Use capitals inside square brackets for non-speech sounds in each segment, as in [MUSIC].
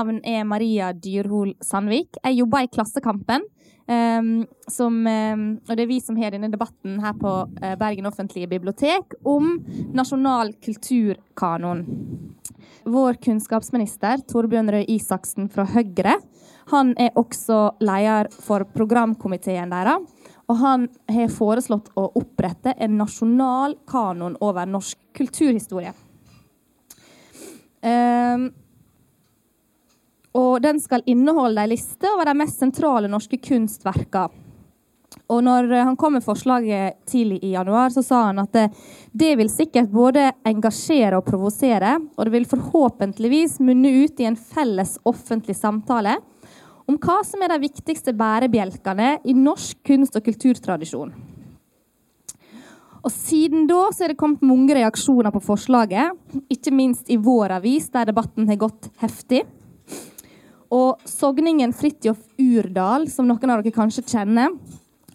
navn er Maria Dyrhol Sandvik. Jeg jobber i Klassekampen. Um, som, um, og det er vi som har denne debatten her på uh, Bergen offentlige bibliotek om nasjonal kulturkanon. Vår kunnskapsminister Torbjørn Røe Isaksen fra Høyre han er også leder for programkomiteen deres. Og han har foreslått å opprette en nasjonal kanon over norsk kulturhistorie. Um, og den skal inneholde ei liste over de mest sentrale norske kunstverkene. Og når han kom med forslaget tidlig i januar, så sa han at det, det vil sikkert både engasjere og provosere, og det vil forhåpentligvis munne ut i en felles offentlig samtale om hva som er de viktigste bærebjelkene i norsk kunst- og kulturtradisjon. Og Siden da så er det kommet mange reaksjoner på forslaget, ikke minst i vår avis, der debatten har gått heftig. Og sogningen Fridtjof Urdal, som noen av dere kanskje kjenner,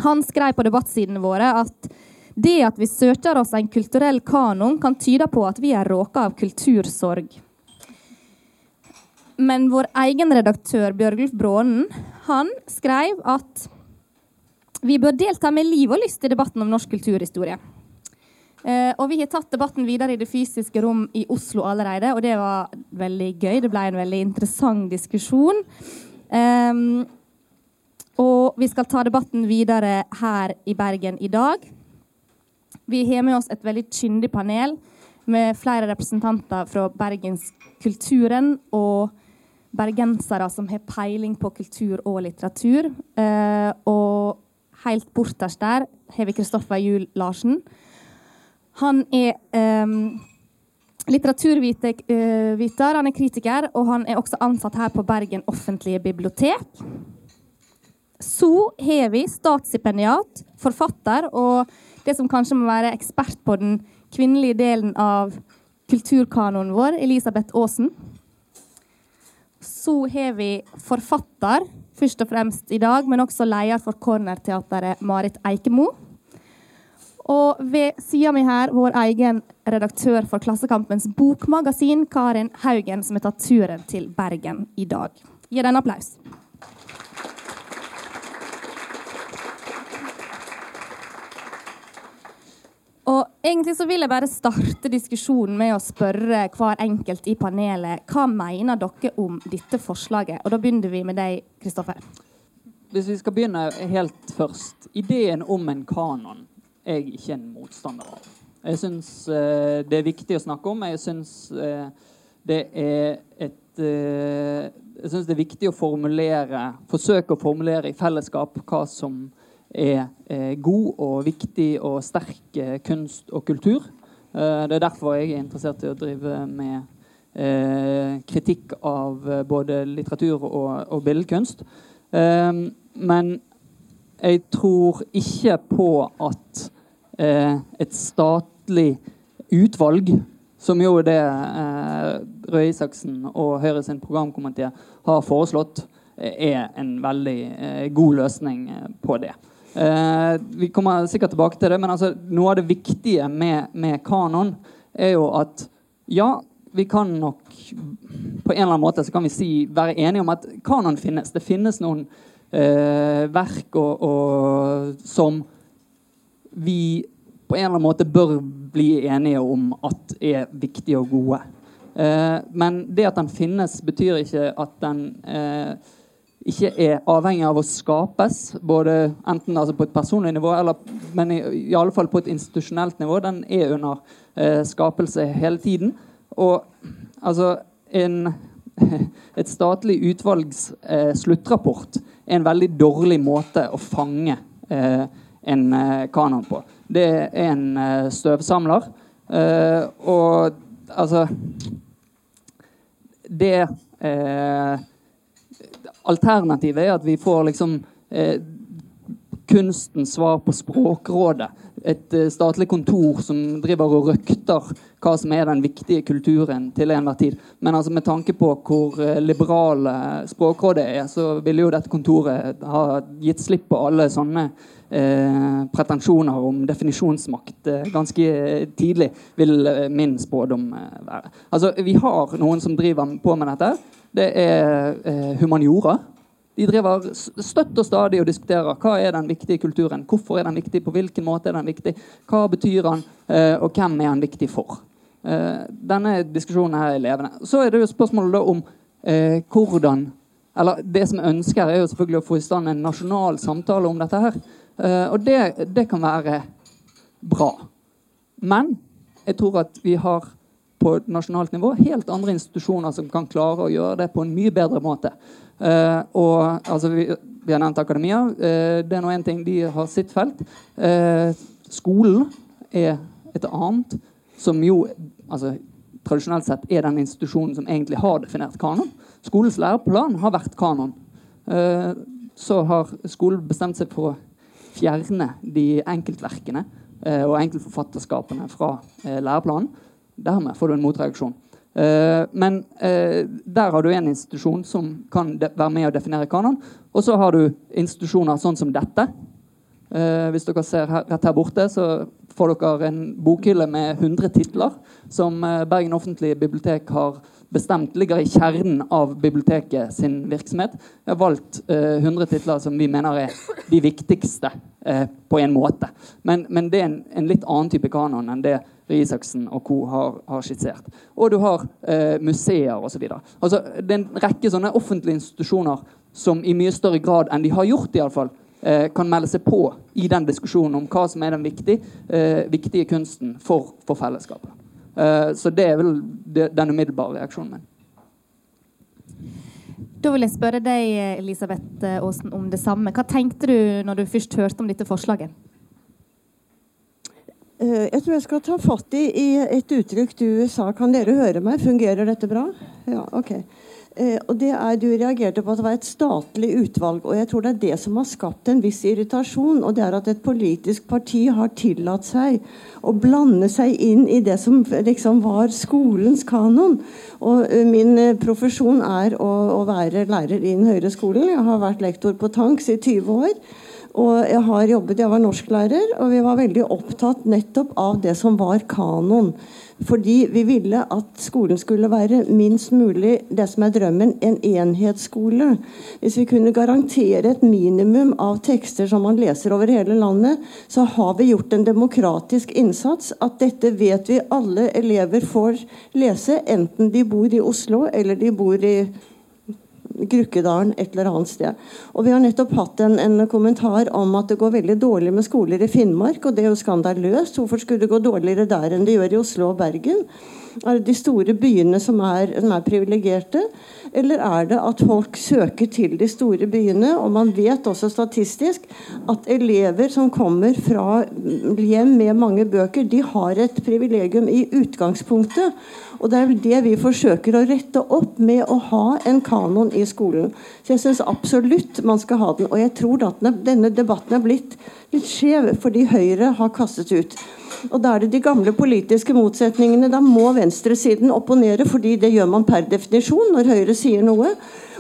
han skrev på debattsidene våre at det at vi søker oss en kulturell kanon, kan tyde på at vi er råka av kultursorg. Men vår egen redaktør Bjørgulf Brånen han skrev at vi bør delta med liv og lyst i debatten om norsk kulturhistorie. Eh, og vi har tatt debatten videre i det fysiske rom i Oslo allerede, og det var veldig gøy. Det ble en veldig interessant diskusjon. Eh, og vi skal ta debatten videre her i Bergen i dag. Vi har med oss et veldig kyndig panel med flere representanter fra bergenskulturen og bergensere som har peiling på kultur og litteratur. Eh, og helt borterst der har vi Kristoffer Juel Larsen. Han er um, litteraturviter, eh, han er kritiker, og han er også ansatt her på Bergen offentlige bibliotek. Så har vi statsstipendiat, forfatter og det som kanskje må være ekspert på den kvinnelige delen av kulturkanonen vår, Elisabeth Aasen så har vi forfatter først og fremst i dag, men også leder for Cornerteatret, Marit Eikemo. Og ved sida mi her vår egen redaktør for Klassekampens bokmagasin, Karin Haugen, som har tatt turen til Bergen i dag. Gi den en applaus. Og egentlig så vil jeg bare starte diskusjonen med å spørre hver enkelt i panelet hva mener dere om dette forslaget? Og da begynner vi med deg, Kristoffer. Hvis vi skal begynne helt først. Ideen om en kanon jeg ikke en motstander av. Jeg syns eh, det er viktig å snakke om. Jeg syns eh, det er et uh, Jeg syns det er viktig å formulere, forsøke å formulere i fellesskap hva som er eh, god og viktig og sterk eh, kunst og kultur. Eh, det er derfor jeg er interessert i å drive med kritikk av både litteratur og, og billedkunst. men jeg tror ikke på at et statlig utvalg som jo det eh, Røe Isaksen og Høyre sin programkomité har foreslått, er en veldig eh, god løsning på det. Eh, vi kommer sikkert tilbake til det, men altså, noe av det viktige med, med, kanon er jo at ja, vi kan nok På en eller annen måte så kan vi si, være enige om at kanon finnes. Det finnes noen eh, verk og, og, som vi på en eller annen måte bør bli enige om at er viktige og gode. Eh, men det at den finnes, betyr ikke at den eh, ikke er avhengig av å skapes, både enten altså på et personlig nivå, eller, men i, i alle fall på et institusjonelt nivå. Den er under eh, skapelse hele tiden. Og altså en, [LAUGHS] Et statlig utvalgs eh, sluttrapport er en veldig dårlig måte å fange eh, en eh, kanon på. Det er en eh, støvsamler. Eh, og altså Det Alternativet er at vi får liksom kunstens svar på Språkrådet. Et uh, statlig kontor som driver og røkter hva som er den viktige kulturen til enhver tid. Men altså med tanke på hvor uh, liberale Språkrådet er, så ville jo dette kontoret ha gitt slipp på alle sånne eh, pretensjoner om definisjonsmakt ganske tidlig, vil min spådom være. Altså, Vi har noen som driver på med dette. Det er humaniora. De driver støtt og stadig og diskuterer hva er den viktige kulturen. Hvorfor er den viktig, på hvilken måte er den viktig, hva betyr den, eh, og hvem er den viktig for. Eh, denne diskusjonen her er levende. Så er det jo spørsmålet om eh, hvordan eller Det som jeg ønsker, er jo selvfølgelig å få i stand en nasjonal samtale om dette. her. og det, det kan være bra. Men jeg tror at vi har på nasjonalt nivå helt andre institusjoner som kan klare å gjøre det på en mye bedre måte. Uh, og altså, vi, vi, har nevnt akademia. Uh, det er nå én ting. De har sitt felt. Uh, skolen er et annet, som jo altså, tradisjonelt sett er den institusjonen som egentlig har definert kanon. Skolens læreplan har vært kanon. så har skolen bestemt seg for å fjerne de enkeltverkene og enkeltforfatterskapene fra læreplanen. Dermed får du en motreaksjon. Uh, men uh, der har du en institusjon som kan være med å definere kanon. Og så har du institusjoner sånn som dette. Uh, hvis dere ser her, rett her borte, så får dere en bokhylle med 100 titler som Bergen offentlige bibliotek har bestemt ligger i kjernen av biblioteket sin virksomhet. Vi har valgt 100 titler som vi mener er de viktigste på en måte. Men, men det er en, en litt annen type kanon enn det Isaksen og co. Har, har, skissert. Og du har eh, museer osv. Altså, det er en rekke sånne offentlige institusjoner som i mye større grad enn de har gjort, i alle fall, eh, kan melde seg på i den diskusjonen om hva som er den viktige, eh, viktige kunsten for, for fellesskapet. Eh, så det er vel den umiddelbare reaksjonen min. Da vil jeg spørre deg, Elisabeth Aasen, om det samme. Hva tenkte du når du først hørte om dette forslaget? Eh, jeg tror jeg skal ta fatt i, i, et uttrykk du sa. Kan dere høre meg? Fungerer dette bra? Ja, ok. Eh, og det er, Du reagerte på at det var et statlig utvalg. og Jeg tror det er det som har skapt en viss irritasjon. og det er At et politisk parti har tillatt seg å blande seg inn i det som liksom var skolens kanon. Og uh, Min uh, profesjon er å, å være lærer i den høyere skolen. Jeg har vært lektor på Tanks i 20 år. Og jeg har jobbet, jeg var norsklærer, og vi var veldig opptatt nettopp av det som var kanon. Fordi vi ville at skolen skulle være minst mulig det som er drømmen, en enhetsskole. Hvis vi kunne garantere et minimum av tekster som man leser over hele landet, så har vi gjort en demokratisk innsats. At dette vet vi alle elever får lese, enten de bor i Oslo eller de bor i Grukkedalen et eller annet sted. Og Vi har nettopp hatt en, en, kommentar om at det går veldig dårlig med skoler i Finnmark. og Det er jo skandaløst. Hvorfor skulle det gå dårligere der enn det gjør i Oslo og Bergen? Er det de store byene som er, som er privilegerte? Eller er det at folk søker til de store byene? Og man vet også statistisk at elever som kommer fra hjem med mange bøker, de har et privilegium i utgangspunktet. Og det er det vi forsøker å rette opp med å ha en kanon i skolen. Så jeg syns absolutt man skal ha den. Og jeg tror at denne debatten er blitt litt skjev fordi Høyre har kastet ut. Og da er det de gamle politiske motsetningene. Da må venstresiden opponere, fordi det gjør man per definisjon når Høyre sier noe.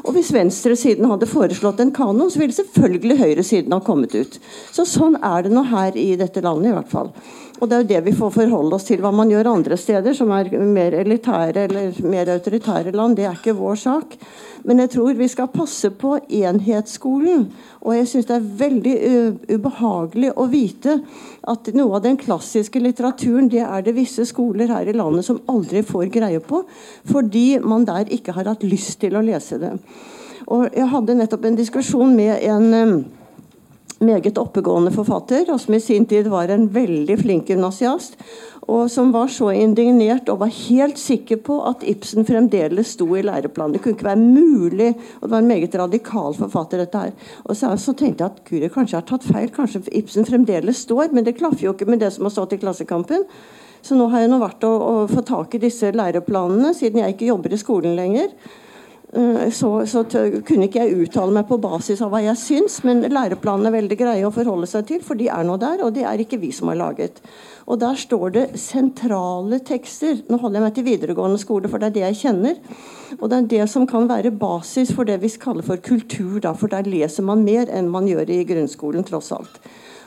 Og hvis venstresiden hadde foreslått en kanon, så ville selvfølgelig høyresiden ha kommet ut. Så sånn er det nå her i dette landet, i hvert fall. Og det er jo det vi får forholde oss til. Hva man gjør andre steder, som er mer elitære eller mer autoritære land, det er ikke vår sak. Men jeg tror vi skal passe på enhetsskolen. Og jeg syns det er veldig ubehagelig å vite at noe av den klassiske litteraturen, det er det visse skoler her i landet som aldri får greie på, fordi man der ikke har hatt lyst til å lese det. Og jeg hadde nettopp en diskusjon med en meget oppegående forfatter, og som i sin tid var en veldig flink gymnasiast. Og som var så indignert og var helt sikker på at Ibsen fremdeles sto i læreplanen. Det kunne ikke være mulig. Og det var en meget radikal forfatter, dette her. Og så, så tenkte jeg at Guri kanskje har tatt feil. Kanskje Ibsen fremdeles står. Men det klaffer jo ikke med det som har stått i Klassekampen. Så nå har jeg nå vært å, å få tak i disse læreplanene, siden jeg ikke jobber i skolen lenger. Eh, så, så kunne ikke jeg uttale meg på basis av hva jeg syns, men læreplanene er veldig greie å forholde seg til, for de er nå der, og det er ikke vi som har laget. Og der står det sentrale tekster. Nå holder jeg meg til videregående skole, for det er det jeg kjenner. Og det er det som kan være basis for det vi kaller for kultur, da, for der leser man mer enn man gjør i grunnskolen, tross alt.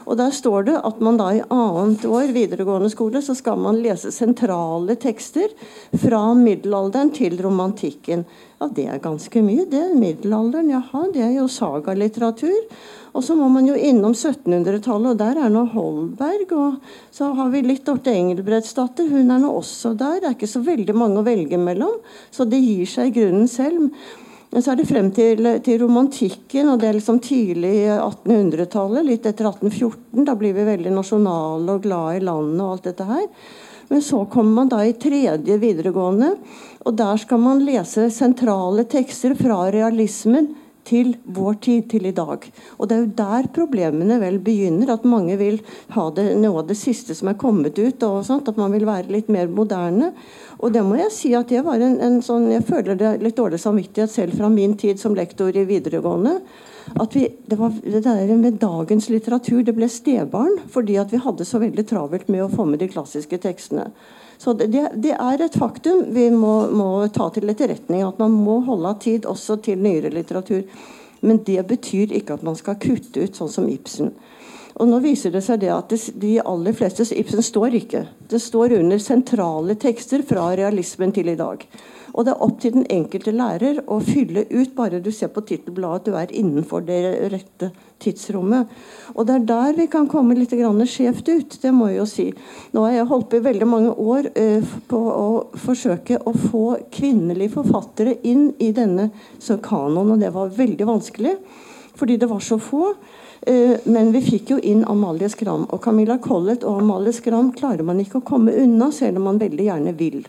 Og Der står det at man da i annet år videregående skole så skal man lese sentrale tekster fra middelalderen til romantikken. Ja, Det er ganske mye. det er Middelalderen, jaha, det er jo sagalitteratur. Og så må man jo innom 1700-tallet, og der er nå Holberg. Og så har vi litt Dorte Engelbrektsdatter, hun er nå også der. Det er ikke så veldig mange å velge mellom, så det gir seg i grunnen selv. Men så er det frem til, til romantikken, og det er liksom tidlig 1800-tallet, litt etter 1814. Da blir vi veldig nasjonale og glad i landet og alt dette her. Men så kommer man da i tredje videregående, og der skal man lese sentrale tekster fra realismen til vår tid, til i dag. Og det er jo der problemene vel begynner. At mange vil ha det, noe av det siste som er kommet ut. sånt, At man vil være litt mer moderne. Og det må jeg si at det var en, en sånn Jeg føler det litt dårlig samvittighet selv fra min tid som lektor i videregående. At vi, det, var, det der med dagens litteratur det ble stebarn fordi at vi hadde så veldig travelt med å få med de klassiske tekstene. Så det, det er et faktum vi må, må, ta til etterretning. At man må holde av tid også til nyere litteratur. Men det betyr ikke at man skal kutte ut sånn som Ibsen. Og nå viser det seg det at de aller fleste Ibsen står ikke. Det står under sentrale tekster fra realismen til i dag. Og det er opp til den enkelte lærer å fylle ut, bare du ser på tittelbladet, at du er innenfor det rette tidsrommet. Og det er der vi kan komme litt skjevt ut, det må jeg jo si. Nå har jeg holdt på i veldig mange år uh, på å forsøke å få kvinnelige forfattere inn i denne kanoen, og det var veldig vanskelig. Fordi det var så få. Eh, men vi fikk jo inn Amalie Skram. Og Camilla Collett og Amalie Skram klarer man ikke å komme unna, selv om man veldig gjerne vil.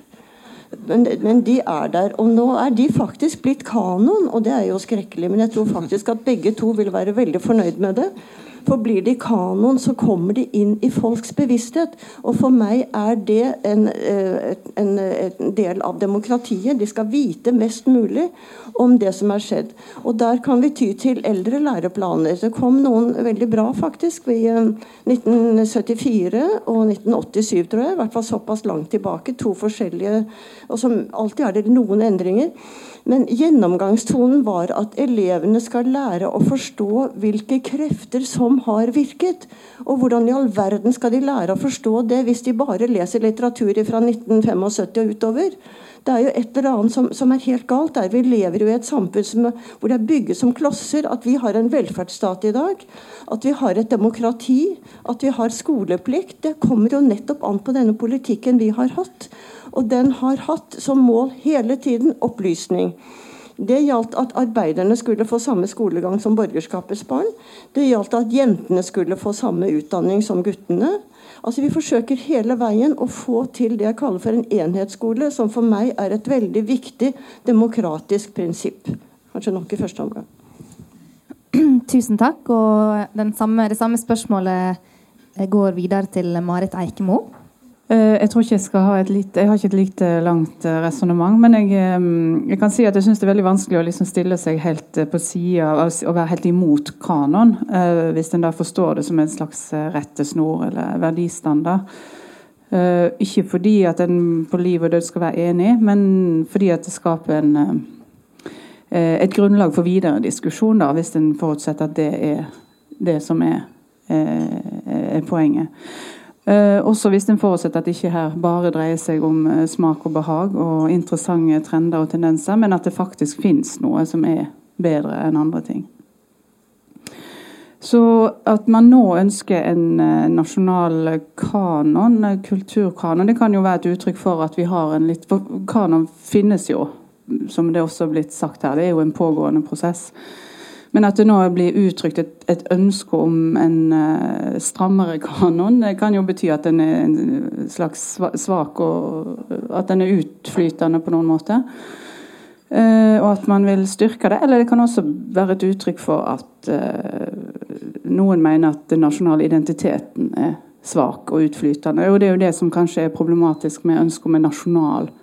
Men, men, de er der. Og nå er de faktisk blitt kanon, og det er jo skrekkelig. Men jeg tror faktisk at begge to vil være veldig fornøyd med det. For blir de kanon, så kommer de inn i folks bevissthet. Og for meg er det en, eh, en, en, del av demokratiet. De skal vite mest mulig om det som er skjedd. Og der kan vi ty til eldre læreplaner. Det kom noen veldig bra, faktisk, i 1974 eh, og 1987, tror jeg. I hvert fall såpass langt tilbake. To forskjellige Og som alltid er det noen endringer. Men gjennomgangstonen var at elevene skal lære å forstå hvilke krefter som har virket. Og hvordan i all verden skal de lære å forstå det hvis de bare leser litteratur fra 1975 og utover? Det er jo et eller annet som, som er helt galt der. Vi lever jo i et samfunn som, hvor det er bygget som klosser. At vi har en velferdsstat i dag. At vi har et demokrati. At vi har skoleplikt. Det kommer jo nettopp an på denne politikken vi har hatt. Og den har hatt som mål hele tiden opplysning. Det gjaldt at arbeiderne skulle få samme skolegang som borgerskapets barn. Det gjaldt at jentene skulle få samme utdanning som guttene. Altså Vi forsøker hele veien å få til det jeg kaller for en enhetsskole, som for meg er et veldig viktig demokratisk prinsipp. Kanskje nok i første omgang. [CLEARS THROAT] Tusen takk. Og samme, det samme spørsmålet går videre til Marit Eikemo. Eh, jeg tror ikke jeg skal ha et lite, jeg har ikke et lite langt eh, resonnement, men jeg, eh, jeg, kan si at jeg syns det er veldig vanskelig å liksom stille seg helt på sida og være helt imot kanon, hvis en da forstår det som en slags rettesnor eller verdistandard. Ikke fordi at en på liv og død skal være enig, men fordi at det skaper en, et grunnlag for videre diskusjon, da, hvis en forutsetter at det er det som er, er poenget. Eh, også hvis en forutsetter at det ikke her bare dreier seg om eh, smak og behag og interessante trender og tendenser, men at det faktisk fins noe som er bedre enn andre ting. Så at man nå ønsker en eh, nasjonal kanon, kulturkanon, det kan jo være et uttrykk for at vi har en litt For kanon finnes jo, som det også har blitt sagt her, det er jo en pågående prosess. Men at det nå blir uttrykt et, et ønske om en uh, strammere kanon, det kan jo bety at den er en slags svak og at den er utflytende på noen måte. Uh, og at man vil styrke det. Eller det kan også være et uttrykk for at uh, noen mener at den nasjonale identiteten er svak og utflytende. Og det er jo det som kanskje er problematisk med ønsket om en nasjonal eh,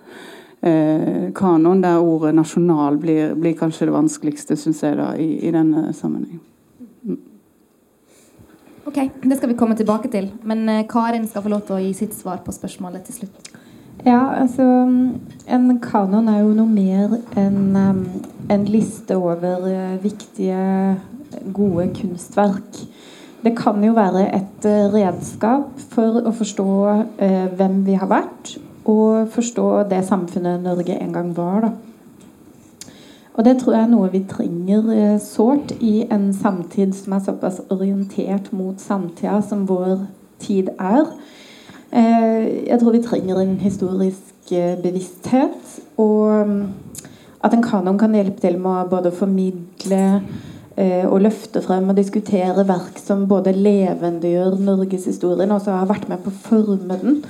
kanon, der ordet 'nasjonal' blir, blir kanskje det vanskeligste, syns jeg, da, i, i denne sammenheng. Mm. Ok, Det skal vi komme tilbake til. Men eh, Karin skal få lov til å gi sitt svar på spørsmålet til slutt. Ja, altså En kanon er jo noe mer enn um, en liste over uh, viktige, gode kunstverk. Det kan jo være et redskap for å forstå hvem vi har vært, og forstå det samfunnet Norge en gang var. da. Og det tror jeg er noe vi trenger eh, sårt i en samtid som er såpass orientert mot samtida som vår tid er. Eh, jeg tror vi trenger en historisk eh, bevissthet. Og mm, at en kanon kan hjelpe til med å både formidle eh, og løfte frem og diskutere verk som både levendegjør norgeshistorien og også har vært med på å forme den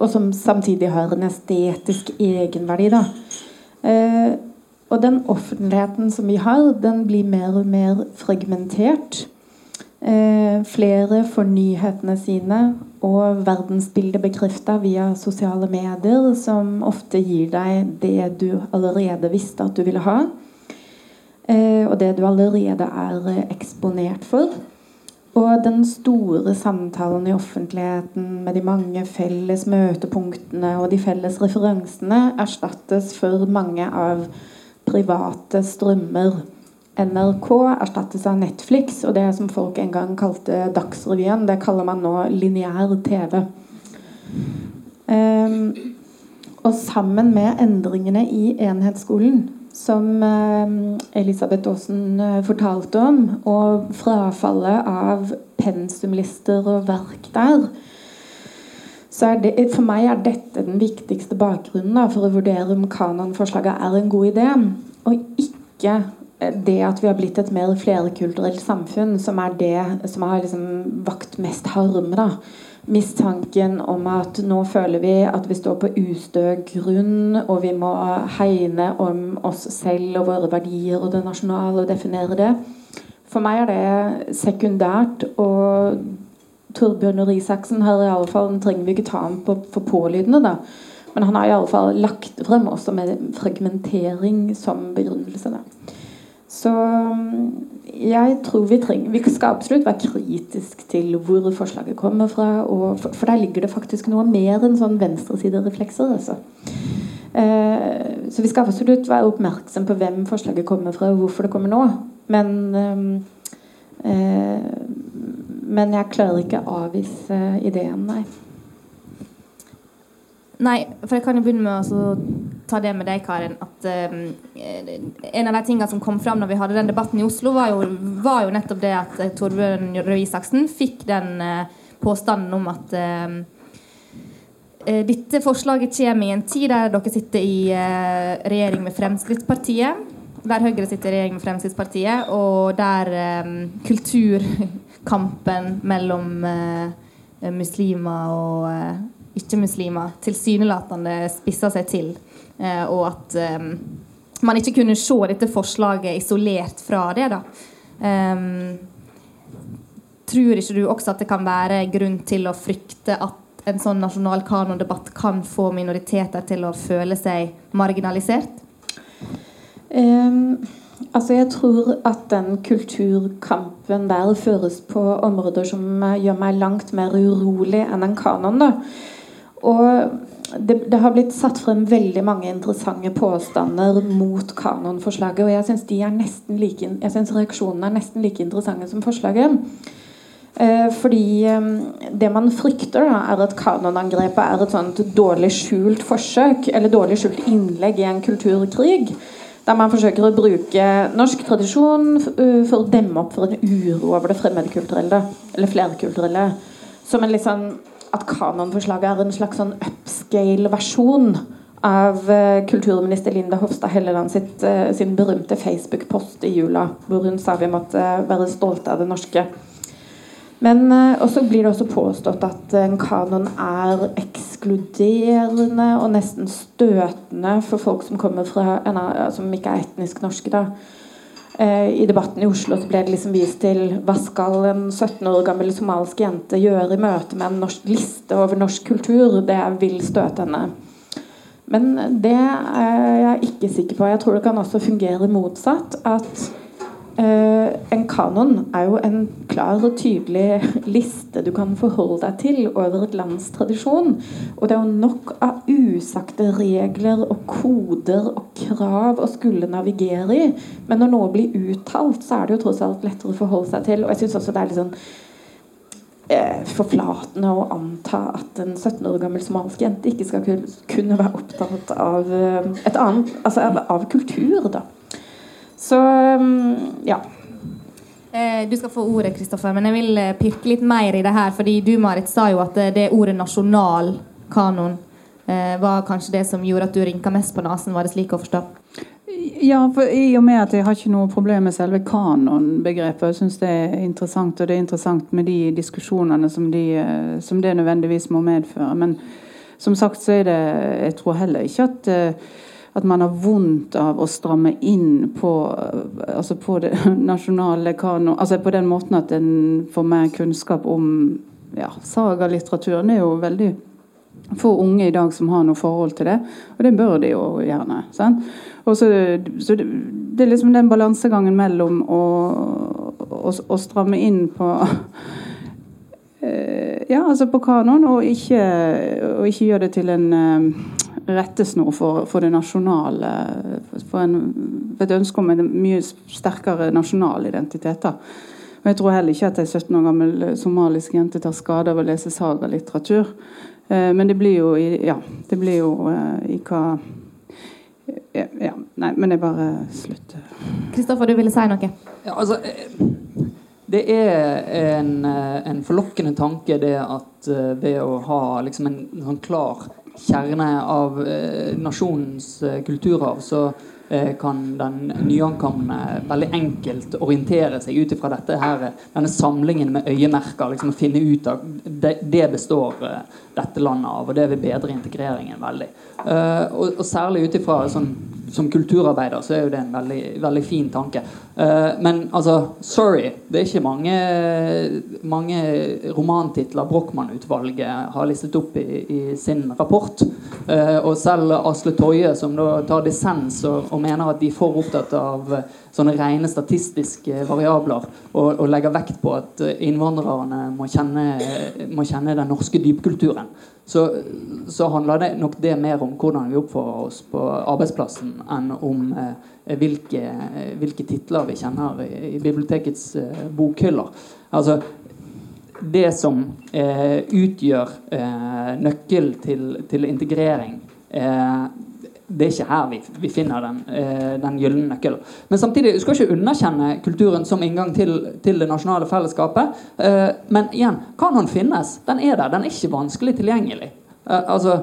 og som samtidig har en estetisk egenverdi. Da. Eh, og den offentligheten som vi har, den blir mer og mer fragmentert. Eh, flere får nyhetene sine og verdensbildet bekrefta via sosiale medier, som ofte gir deg det du allerede visste at du ville ha. Eh, og det du allerede er eksponert for. Og den store samtalen i offentligheten med de mange felles møtepunktene og de felles referansene erstattes for mange av private strømmer. NRK erstattes av Netflix, og det som folk en gang kalte Dagsrevyen, det kaller man nå lineær TV. Um, og sammen med endringene i enhetsskolen som eh, Elisabeth Aasen eh, fortalte om, og frafallet av pensumlister og verk der, så er det, for meg er dette den viktigste bakgrunnen da, for å vurdere om kanonforslaget er en god idé, og ikke eh, det at vi har blitt et mer flerkulturelt samfunn, som er det som har liksom vakt mest harme. da mistanken om at nå føler vi at vi står på ustø grunn, og vi må hegne om oss selv og våre verdier og det nasjonale og definere det. For meg er det sekundært. Og Torbjørn og Isaksen har i alle fall, trenger vi ikke ta ham på for pålydende, da. Men han har i alle fall lagt frem også med fragmentering som begrunnelse. Da. Så jeg tror vi trenger Vi skal absolutt være kritisk til hvor forslaget kommer fra. For, for, der ligger det faktisk noe mer enn sånn venstresidereflekser. Altså. Eh, så vi skal absolutt være oppmerksom på hvem forslaget kommer fra, og hvorfor det kommer nå. Men, eh, eh men jeg klarer ikke å avvise ideen, nei. Nei, for jeg kan jo begynne med å ta det med deg, Karin. At um, En av de tingene som kom fram når vi hadde den debatten i Oslo, var jo, var jo nettopp det at uh, Torbjørn Røe Isaksen fikk den uh, påstanden om at uh, dette forslaget kommer i en tid der dere sitter i regjering med Fremskrittspartiet. Der Høyre sitter i regjering med Fremskrittspartiet, og der um, kulturkampen mellom muslimer og ikke-muslimer tilsynelatende spisser seg til, eh, og at um, man ikke kunne se dette forslaget isolert fra det. da. Um, tror ikke du også at det kan være grunn til å frykte at en sånn nasjonal kanondebatt kan få minoriteter til å føle seg marginalisert? Um, altså Jeg tror at den kulturkampen der føres på områder som gjør meg langt mer urolig enn en kanon. da og det, det, har blitt satt frem veldig mange interessante påstander mot kanonforslaget. Og jeg syns like, reaksjonene er nesten like interessante som forslaget. Eh, fordi eh, det man frykter, da, er at kanonangrepet er et sånt dårlig skjult forsøk, eller dårlig skjult innlegg i en kulturkrig. Der man forsøker å bruke norsk tradisjon uh, for å demme opp for en uro over det fremmedkulturelle, eller flerkulturelle. Som en litt sånn at kanonforslaget er en slags sånn upscale-versjon av uh, kulturminister Linda Hofstad Helleland sitt, uh, sin berømte Facebook-post i jula, hvor hun sa vi måtte uh, være stolte av det norske. Men også blir det også påstått at en kanon er ekskluderende og nesten støtende for folk som kommer fra som ikke er etnisk norske. da Eh, I debatten i Oslo så ble det liksom vist til hva skal en 17 år gammel somalisk jente gjøre i møte med en norsk liste over norsk kultur. Det vil støte henne. Men det er jeg ikke sikker på. Jeg tror det kan også fungere motsatt. At en kanon er jo en klar og tydelig liste du kan forholde deg til over et lands tradisjon. Og det er jo nok av usagte regler og koder og krav å skulle navigere i. Men når noe blir uttalt, så er det jo tross alt lettere å forholde seg til. Og jeg synes også det er litt sånn eh, forflatende å anta at en 17 år gammel somalisk jente ikke skal kunne være opptatt av eh, et annet Altså av kultur, da. Så mm, ja. Eh, du skal få ordet, Kristoffer, men jeg vil eh, pirke litt mer i det her. fordi du, Marit, sa jo at eh, det ordet nasjonal kanon eh, var kanskje det som gjorde at du rynka mest på nesen. Var det slik å forstå? Ja, for i og med at jeg har ikke noe problem med selve kanonbegrepet. Jeg syns det er interessant, og det er interessant med de diskusjonene som, de, som det nødvendigvis må medføre. Men som sagt så er det Jeg tror heller ikke at, at man har vondt av å stramme inn på, eh, altså på det [LAUGHS] nasjonale kanon altså På den måten at en får mer kunnskap om ja, sagalitteraturen. er jo veldig få unge i dag som har noe forhold til det, og det bør de jo gjerne. Sant? Og så, så det, er liksom den balansegangen mellom å, å, å stramme inn på [LAUGHS] eh, Ja, altså på kanon, og ikke, og ikke gjøre det til en uh, rettesnor for, for, det nasjonale For, en, for et ønske om en mye sterkere nasjonal identitet. da. Og Jeg tror heller ikke at ei 17 år gammel somalisk jente tar skade av å lese sagalitteratur. Eh, men det blir jo, ja, det blir jo eh, i hva ja, Nei, men jeg bare slutter. Kristoffer, du ville si noe? Ja, altså, det er en, en, forlokkende tanke det at eh, ved å ha liksom en, en sånn klar kjerne av eh, nasjonens eh, kulturarv, så eh, kan den nyankomne veldig enkelt orientere seg ut ifra denne samlingen med øyemerker. liksom Finne ut av det, det består dette landet av, og det vil bedre integreringen veldig. Uh, og, og, særlig ut ifra sånn, som kulturarbeider så er jo det en veldig, veldig fin tanke. Uh, men altså, sorry, det er ikke mange, mange romantitler Brochmann-utvalget har listet opp i, i sin rapport. Uh, og selv Asle Toje, som da tar dissens og, og, mener at de er for opptatt av sånne rene statistiske variabler, og, og legger vekt på at innvandrerne må kjenne, må kjenne den norske dypkulturen så, så, handler det nok det mer om hvordan vi oppfører oss på arbeidsplassen, enn om eh, hvilke, hvilke, titler vi kjenner i, i bibliotekets eh, bokhyller. Altså, det som eh, utgjør eh, nøkkel til, til integrering, eh, det er ikke her vi, vi finner den, eh, den gylne nøkkelen. Men samtidig du skal ikke underkjenne kulturen som inngang til, til det nasjonale fellesskapet. Eh, men igjen, kan den finnes. Den er der. Den er ikke vanskelig tilgjengelig. Eh, altså,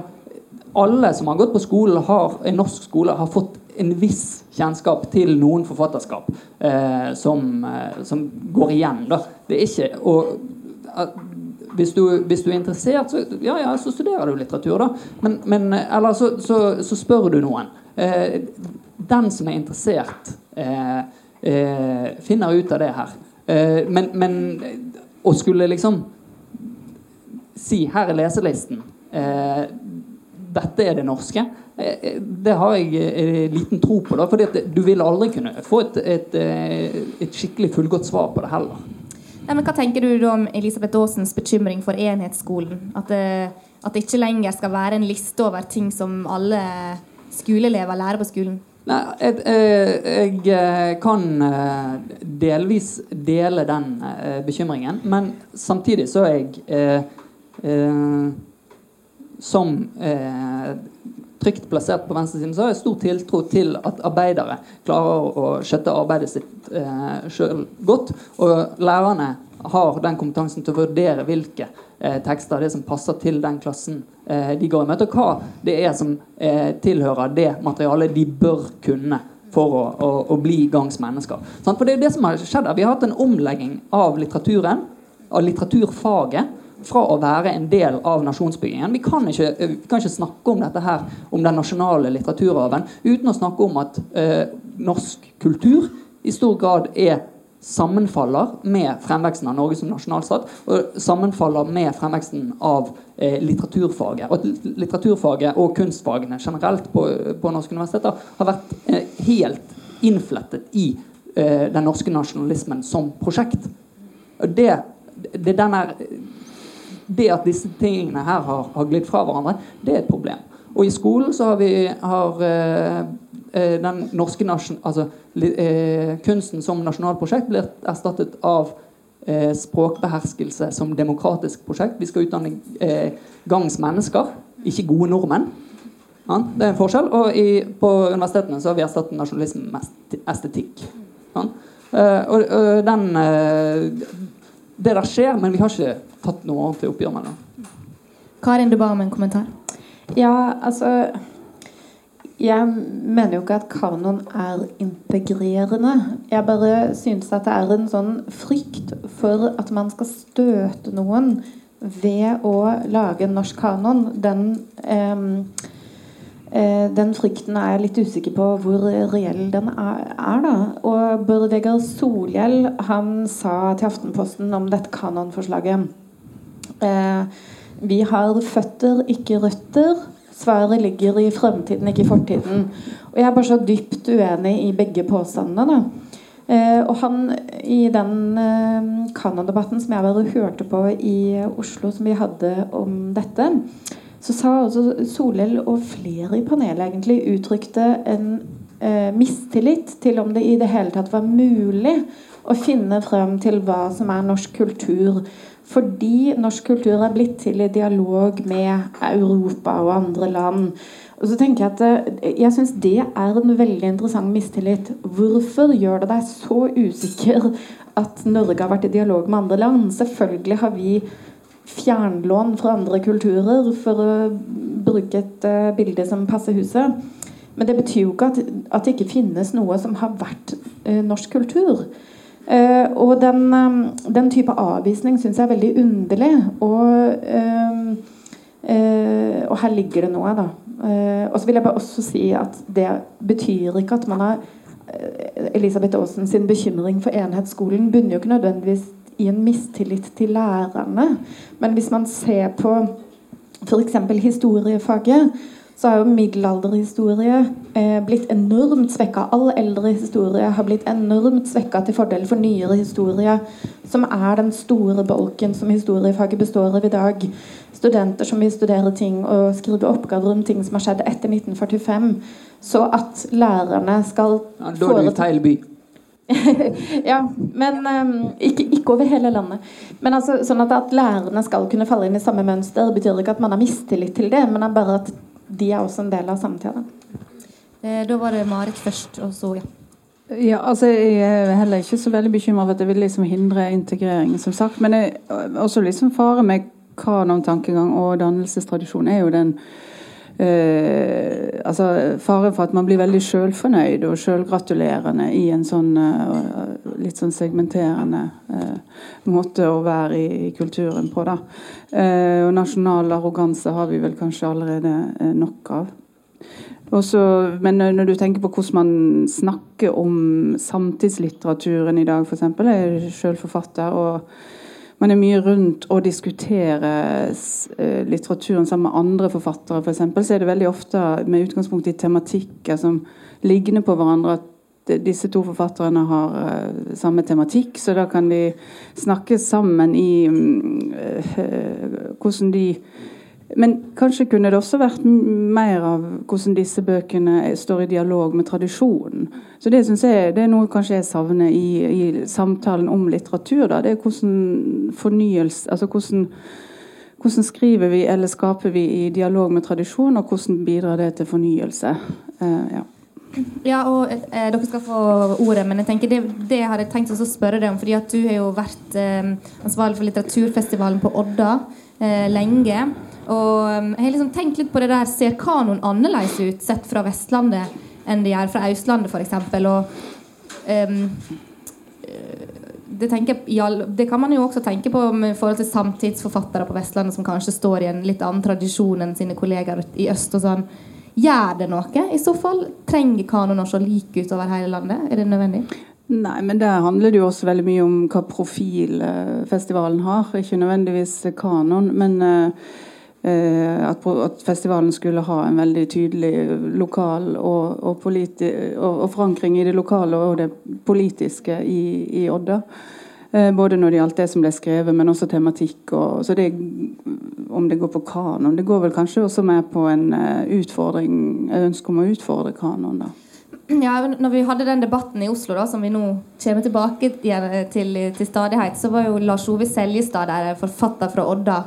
alle som har gått på skole, har, en norsk skole, har fått en viss kjennskap til noen forfatterskap eh, som, eh, som, går igjen. Da. Det er ikke og, hvis du, hvis du, er interessert, så, ja, ja, så studerer du litteratur, da. Men, men eller så, så, så, spør du noen. Eh, den som er interessert, eh, eh, finner ut av det her. Eh, men, men, å skulle liksom si 'her er leselisten', eh, dette er det norske, eh, det har jeg liten tro på. da, fordi du vil aldri kunne få et, et, et skikkelig fullgodt svar på det heller. Ja, men Hva tenker du om Elisabeth Aasens bekymring for enhetsskolen? At det, at det ikke lenger skal være en liste over ting som alle skoleelever lærer på skolen? Nei, jeg, eh, jeg, eh, kan eh, delvis dele den bekymringen, men samtidig så er jeg eh, som eh, trygt plassert på venstresiden, så har jeg stor tiltro til at arbeidere klarer å skjøtte arbeidet sitt eh, sjøl godt. Og lærerne har den kompetansen til å vurdere hvilke eh, tekster det som passer til den klassen eh, de går i møte, og hva det er som eh, tilhører det materialet de bør kunne for å, å, å bli gangs mennesker. Sånn, for det er det som har skjedd Vi har hatt en omlegging av litteraturen, av litteraturfaget fra å være en del av nasjonsbyggingen. Vi kan ikke, eh, vi kan ikke snakke om dette her, om den nasjonale litteraturarven uten å snakke om at eh, norsk kultur i stor grad er sammenfaller med fremveksten av Norge som nasjonalstat, og sammenfaller med fremveksten av eh, litteraturfaget. Og at litteraturfaget og kunstfagene generelt på, på norske universiteter har vært eh, helt innflettet i eh, den norske nasjonalismen som prosjekt. Det, det, den er, det at disse tingene her har, har glidd fra hverandre, det er et problem. Og i skolen så har vi har, eh, eh den norske altså, eh, kunsten som nasjonalprosjekt blir erstattet av eh, språkbeherskelse som demokratisk prosjekt. Vi skal utdanne eh, gangs mennesker, ikke gode nordmenn. Ja, det er en forskjell. Og i, på universitetene så har vi erstattet nasjonalisme med estetikk. Ja. Uh, og, og den uh, Det der skjer, men vi har ikke tatt noe ordentlig oppgjør med det. Karin, du ba om en kommentar. Ja, altså Jeg mener jo ikke at kanon er integrerende. Jeg bare synes at det er en sånn frykt for at man skal støte noen ved å lage en norsk kanon. Den, eh, eh, den frykten er jeg litt usikker på hvor reell den er, er da. Og Bård Vegar Solhjell han sa til Aftenposten om dette kanonforslaget eh, vi har føtter, ikke røtter. Svaret ligger i fremtiden, ikke i fortiden. Og Jeg er bare så dypt uenig i begge påstandene. Eh, og han, I den eh, Canada-debatten som jeg bare hørte på i Oslo, som vi hadde om dette, så sa også Solhjell og flere i panelet egentlig uttrykte en eh, mistillit til om det i det hele tatt var mulig å finne frem til hva som er norsk kultur fordi norsk kultur er blitt til i dialog med Europa og andre land. Og så tenker Jeg at eh, jeg synes det er en veldig interessant mistillit. Hvorfor gjør det deg så usikker at Norge har vært i dialog med andre land? Selvfølgelig har vi fjernlån fra andre kulturer, for å bruke et uh, bilde som passer huset. Men det betyr jo ikke at, at det ikke finnes noe som har vært uh, norsk kultur. Uh, og den, um, den, type avvisning syns jeg er veldig underlig. Og, uh, uh, og her ligger det noe, da. og så vil jeg bare også si at det betyr ikke at man har Elisabeth Aasen sin bekymring for enhetsskolen bunner jo ikke nødvendigvis i en mistillit til lærerne. Men hvis man ser på f.eks. historiefaget, så har jo middelalderhistorie eh, blitt enormt svekka. All eldre historie har blitt enormt svekka til fordel for nyere historie, som er den store bolken som historiefaget består av i dag. Studenter som vil studere ting og skrive oppgaver om ting som har skjedd etter 1945. Så at lærerne skal ja, Da er i feil by. [LAUGHS] ja, men um, ikke, ikke, over hele landet. Men altså, sånn at, at lærerne skal kunne falle inn i samme mønster, betyr ikke at man har mistillit til det, men bare at de er også en del av samtida. Eh, da var det Marit først, og så ja. Ja, altså Jeg er heller ikke så veldig bekymra for at det vil liksom hindre integrering, som sagt. Men jeg, også liksom fare med kanon-tankegang og dannelsestradisjon er jo den eh, altså Faren for at man blir veldig sjølfornøyd og sjølgratulerende i en sånn eh, litt sånn segmenterende eh, måte å være i, i kulturen på. da. Eh, og nasjonal arroganse har vi vel kanskje allerede eh, nok av. Også, men når du tenker på hvordan man snakker om samtidslitteraturen i dag, f.eks. Jeg er sjøl forfatter. og man er mye rundt og diskuterer eh, litteraturen sammen med andre forfattere, f.eks., for så er det veldig ofte med utgangspunkt i tematikker som ligner på hverandre. at disse to forfatterne har uh, samme tematikk, så da kan de snakke sammen i uh, hvordan de men kanskje kunne det også vært mer av hvordan disse bøkene står i dialog med tradisjonen. Så Det synes jeg, det er noe kanskje jeg savner i, i samtalen om litteratur. Da. Det er hvordan fornyelse altså hvordan, hvordan, skriver vi eller skaper vi i dialog med tradisjon, og hvordan bidrar det til fornyelse. Uh, ja. Ja, og eh, Dere skal få ordet, men jeg tenker det, det har jeg tenkt å spørre deg om. fordi at Du har jo vært eh, ansvarlig for litteraturfestivalen på Odda eh, lenge. Og um, jeg har liksom tenkt litt på det der Ser kanoen annerledes ut sett fra Vestlandet enn det gjør fra Østlandet, f.eks.? Og um, det, jeg, det, kan man jo også tenke på med forhold til samtidsforfattere på Vestlandet som kanskje står i en litt annen tradisjon enn sine kollegaer i øst. og sånn. Gjør det noe? I så fall trenger kanoen å se lik ut over hele landet? Er det nødvendig? Nei, men der handler det jo også veldig mye om hva profil eh, festivalen har. Ikke nødvendigvis kanon, men eh at, at, festivalen skulle ha en veldig tydelig lokal og, og, politi og, og forankring i det lokale og det politiske i, i Odda. Eh, både når det gjaldt det som ble skrevet, men også tematikk. Og, så det, om det går på kanon Det går vel kanskje også mer på en uh, utfordring, ønske om å utfordre kanon. da. Ja, når vi hadde den debatten i Oslo, da, som vi nå kommer tilbake til, til stadighet, så var jo Lars Ove Seljestad der, forfatter fra Odda.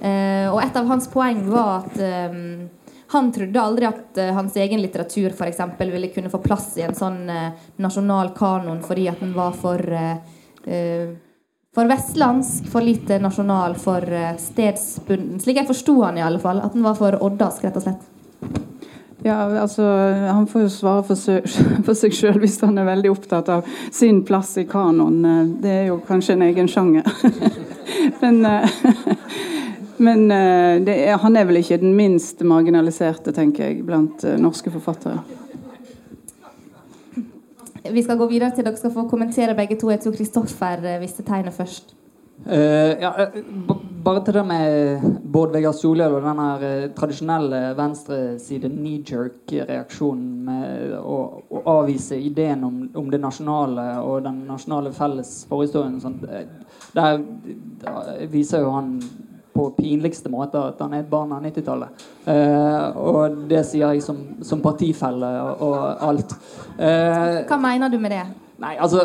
Eh, og et av hans poeng var at eh, han trodde aldri at eh, hans egen litteratur for eksempel, ville kunne få plass i en sånn nasjonal kanon fordi at den var for for vestlandsk, for lite nasjonal, for stedsbunden. Slik jeg forsto han i alle fall. At den var for oddask, rett og slett. Ja, altså, Han får jo svare for seg, [LAUGHS] sjøl hvis han er veldig opptatt av sin plass i kanoen. Det er jo kanskje en egen sjanger. [LAUGHS] men, [LAUGHS] men eh, er, han er vel ikke den minst marginaliserte, tenker jeg, blant eh, norske forfattere. Vi skal gå videre til dere skal få kommentere begge to. Jeg tror Kristoffer visste tegnet først. Uh, ja, bare til det med Bård Vegar Solhjell og den her uh, tradisjonelle venstreside knee-jerk-reaksjonen med å, å, avvise ideen om, om, det nasjonale og den nasjonale felles forhistorien. Der, der, viser jo han på pinligste måte at han er et barn av 90-tallet. Eh, og det sier jeg som, som partifelle og, og alt. Hva mener du med det? Nei, altså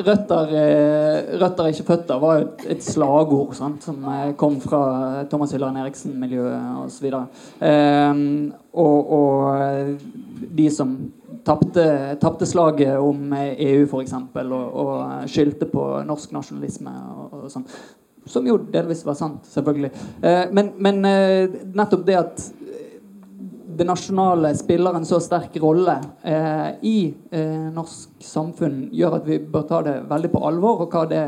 Røtter, eh, røtter er ikke føtter var jo et, slagord sant, som eh, kom fra Thomas Hylland Eriksen-miljøet osv. Eh, og, og de som tapte slaget om EU, f.eks., og, og skyldte på norsk nasjonalisme og, og sånn. Som jo delvis var sant, selvfølgelig. Eh, men, men eh, nettopp det at det nasjonale spiller en så sterk rolle eh, i eh, norsk samfunn, gjør at vi bør ta det veldig på alvor, og hva det,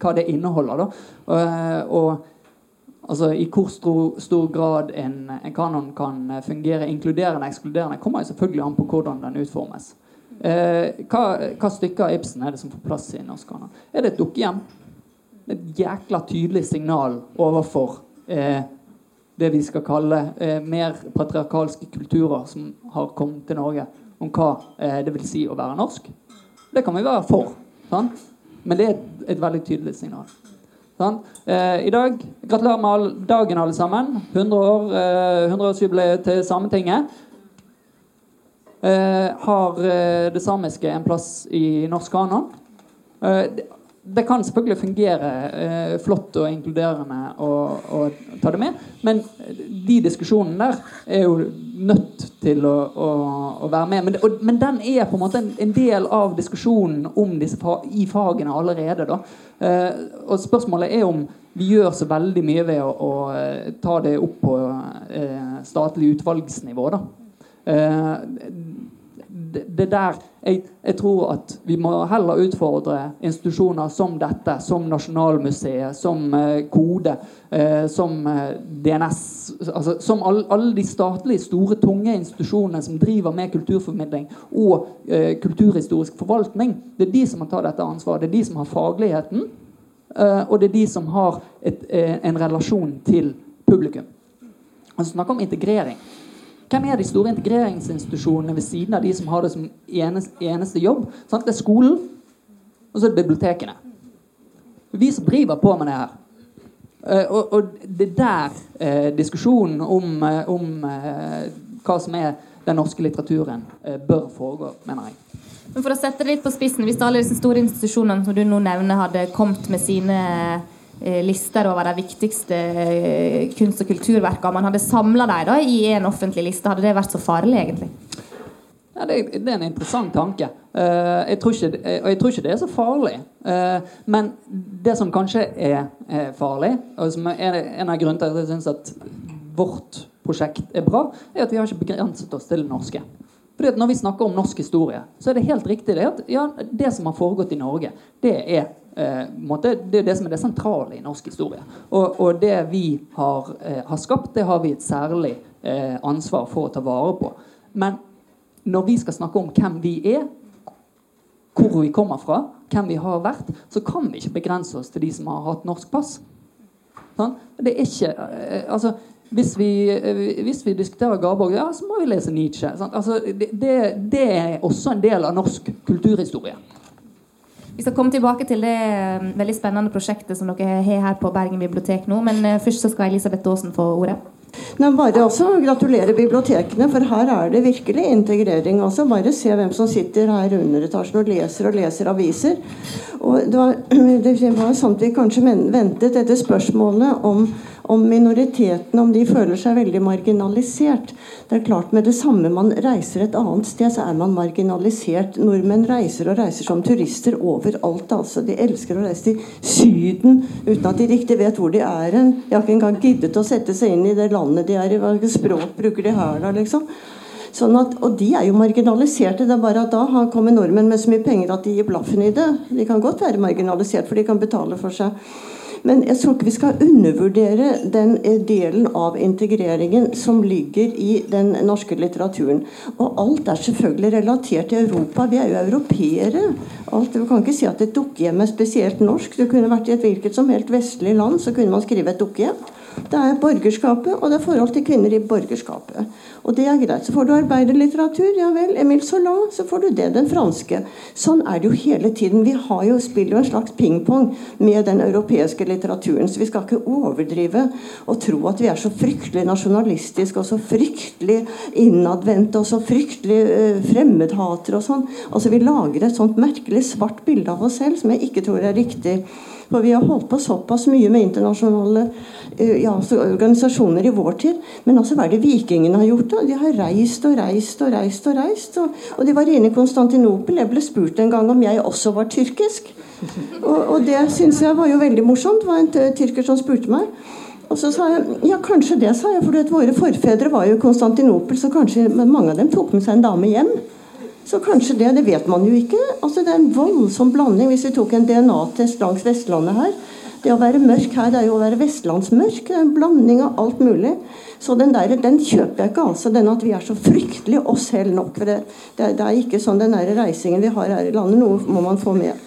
hva det inneholder. Og, eh, og altså, I hvor stor, stor grad en, en, kanon kan fungere inkluderende og ekskluderende, kommer selvfølgelig an på hvordan den utformes. Eh, hva, hva, stykker av Ibsen er det som får plass i norsk kanon? Er det et dukkehjem? Et jækla tydelig signal overfor eh, det vi skal kalle eh, mer patriarkalske kulturer som har kommet til Norge, om hva eh, det vil si å være norsk. Det kan vi være for. Sant? Men det er et, et, veldig tydelig signal. Eh, I dag Gratulerer med all, dagen, alle sammen. 100 år, eh, 100-årsjubileet til Sametinget. Eh, har eh, det samiske en plass i norsk kanon? Det, det kan selvfølgelig fungere eh, flott og inkluderende å ta det med, men de diskusjonene der er jo nødt til å, å, å være med. Men, og, men, den er på en måte en, en del av diskusjonen om disse fa i fagene allerede. Da. Eh, og spørsmålet er om vi gjør så veldig mye ved å, å eh, ta det opp på eh, statlig utvalgsnivå. Da. Eh, det, der jeg, jeg, tror at vi må heller utfordre institusjoner som dette, som Nasjonalmuseet, som eh, Kode, eh, som eh, DNS altså, Som alle, de statlige, store, tunge institusjonene som driver med kulturformidling og eh, kulturhistorisk forvaltning. Det er de som må ta dette ansvaret. Det er de som har fagligheten, eh, og det er de som har et, eh, en relasjon til publikum. Han snakker om integrering. Hvem er de store integreringsinstitusjonene ved siden av de som har det som eneste, eneste jobb? Sant? Det er skolen, og så er det bibliotekene. Vi som driver på med det her. Uh, og, og, det er der eh, diskusjonen om, om eh, hva som er den norske litteraturen, bør foregå, mener jeg. Men for å sette det litt på spissen, Hvis alle disse store institusjonene som du nå nevner, hadde kommet med sine Eh, lister over de viktigste eh, kunst- og kulturverkene. Man hadde samla dem i en offentlig liste. Hadde det vært så farlig, egentlig? Ja, det, er en interessant tanke. Uh, jeg ikke, og jeg tror ikke det er så farlig. Men det som kanskje er, farlig, og som er en av grunnene til at jeg syns at vårt prosjekt er bra, er at vi har ikke begrenset oss til det norske. Fordi at Når vi snakker om norsk historie, så er det helt riktig det at ja, det som har foregått i Norge, det er eh, måte, det er det som er det sentrale i norsk historie. Og, og det vi har, eh, har, skapt, det har vi et særlig eh, ansvar for å ta vare på. Men når vi skal snakke om hvem vi er, hvor vi kommer fra, hvem vi har vært, så kan vi ikke begrense oss til de som har hatt norsk pass. Sånn? Det er ikke eh, altså, hvis vi, eh, hvis vi, diskuterer Garborg, ja, så må vi lese Nietzsche. Altså, det, det, er også en del av norsk kulturhistorie. Vi skal komme tilbake til det eh, veldig spennende prosjektet som dere har her på Bergen bibliotek nå. Men først så skal Elisabeth Aasen få ordet. Nei, bare også Gratulerer bibliotekene, for her er det virkelig integrering. også. Bare se hvem som sitter her i underetasjen og leser og leser aviser. Og det var, [CLEARS THROAT] det var sånt vi kanskje ventet dette spørsmålet om om minoritetene, om de føler seg veldig marginalisert. Det er klart Med det samme man reiser et annet sted, så er man marginalisert. Nordmenn reiser og reiser som turister overalt. altså. De elsker å reise til Syden uten at de riktig vet hvor de er hen. De har ikke engang giddet å sette seg inn i det landet de er i. Hvilket språk bruker de her, da, liksom? Sånn at, og de er jo marginaliserte. Det er bare at da kommer nordmenn med så mye penger at de gir blaffen i det. De kan godt være marginalisert, for de kan betale for seg. Men jeg tror ikke vi skal undervurdere den eh, delen av integreringen som ligger i den norske litteraturen. Og alt er selvfølgelig relatert til Europa. Vi er jo europeere. Alt, du kan ikke si at et dukkehjem er spesielt norsk. Du kunne vært i et hvilket som helt vestlig land, så kunne man skrive et dukkehjem. Det er borgerskapet, og det er forhold til kvinner i borgerskapet. Og det er greit. Så får du arbeiderlitteratur, ja vel. Emil Zola, så får du det. Den franske. Sånn er det jo hele tiden. Vi har jo, spiller jo en slags pingpong med den europeiske litteraturen. Så vi skal ikke overdrive og tro at vi er så fryktelig nasjonalistiske og så fryktelig innadvendte og så fryktelig uh, fremmedhatere og sånn. Altså Vi lager et sånt merkelig svart bilde av oss selv som jeg ikke tror er riktig. For vi har holdt på såpass mye med internasjonale uh, ja, organisasjoner i vår tid. Men altså, hva er det vikingene har gjort? da? De har reist og reist og reist. Og reist. Og, og de var inne i Konstantinopel. Jeg ble spurt en gang om jeg også var tyrkisk. Og, og det syns jeg var jo veldig morsomt. Det var en tyrker som spurte meg. Og så sa jeg ja, kanskje det, sa jeg. For våre forfedre var jo i Konstantinopel, så kanskje mange av dem tok med seg en dame hjem. Så kanskje det. Det vet man jo ikke. Altså Det er en voldsom blanding. Hvis vi tok en DNA-test langs Vestlandet her Det å være mørk her, det er jo å være vestlandsmørk. Det er en blanding av alt mulig. Så den der, den kjøper jeg ikke. altså, Den at vi er så fryktelig oss selv nok. for det, det, det er ikke sånn den der reisingen vi har her i landet. Noe må man få med.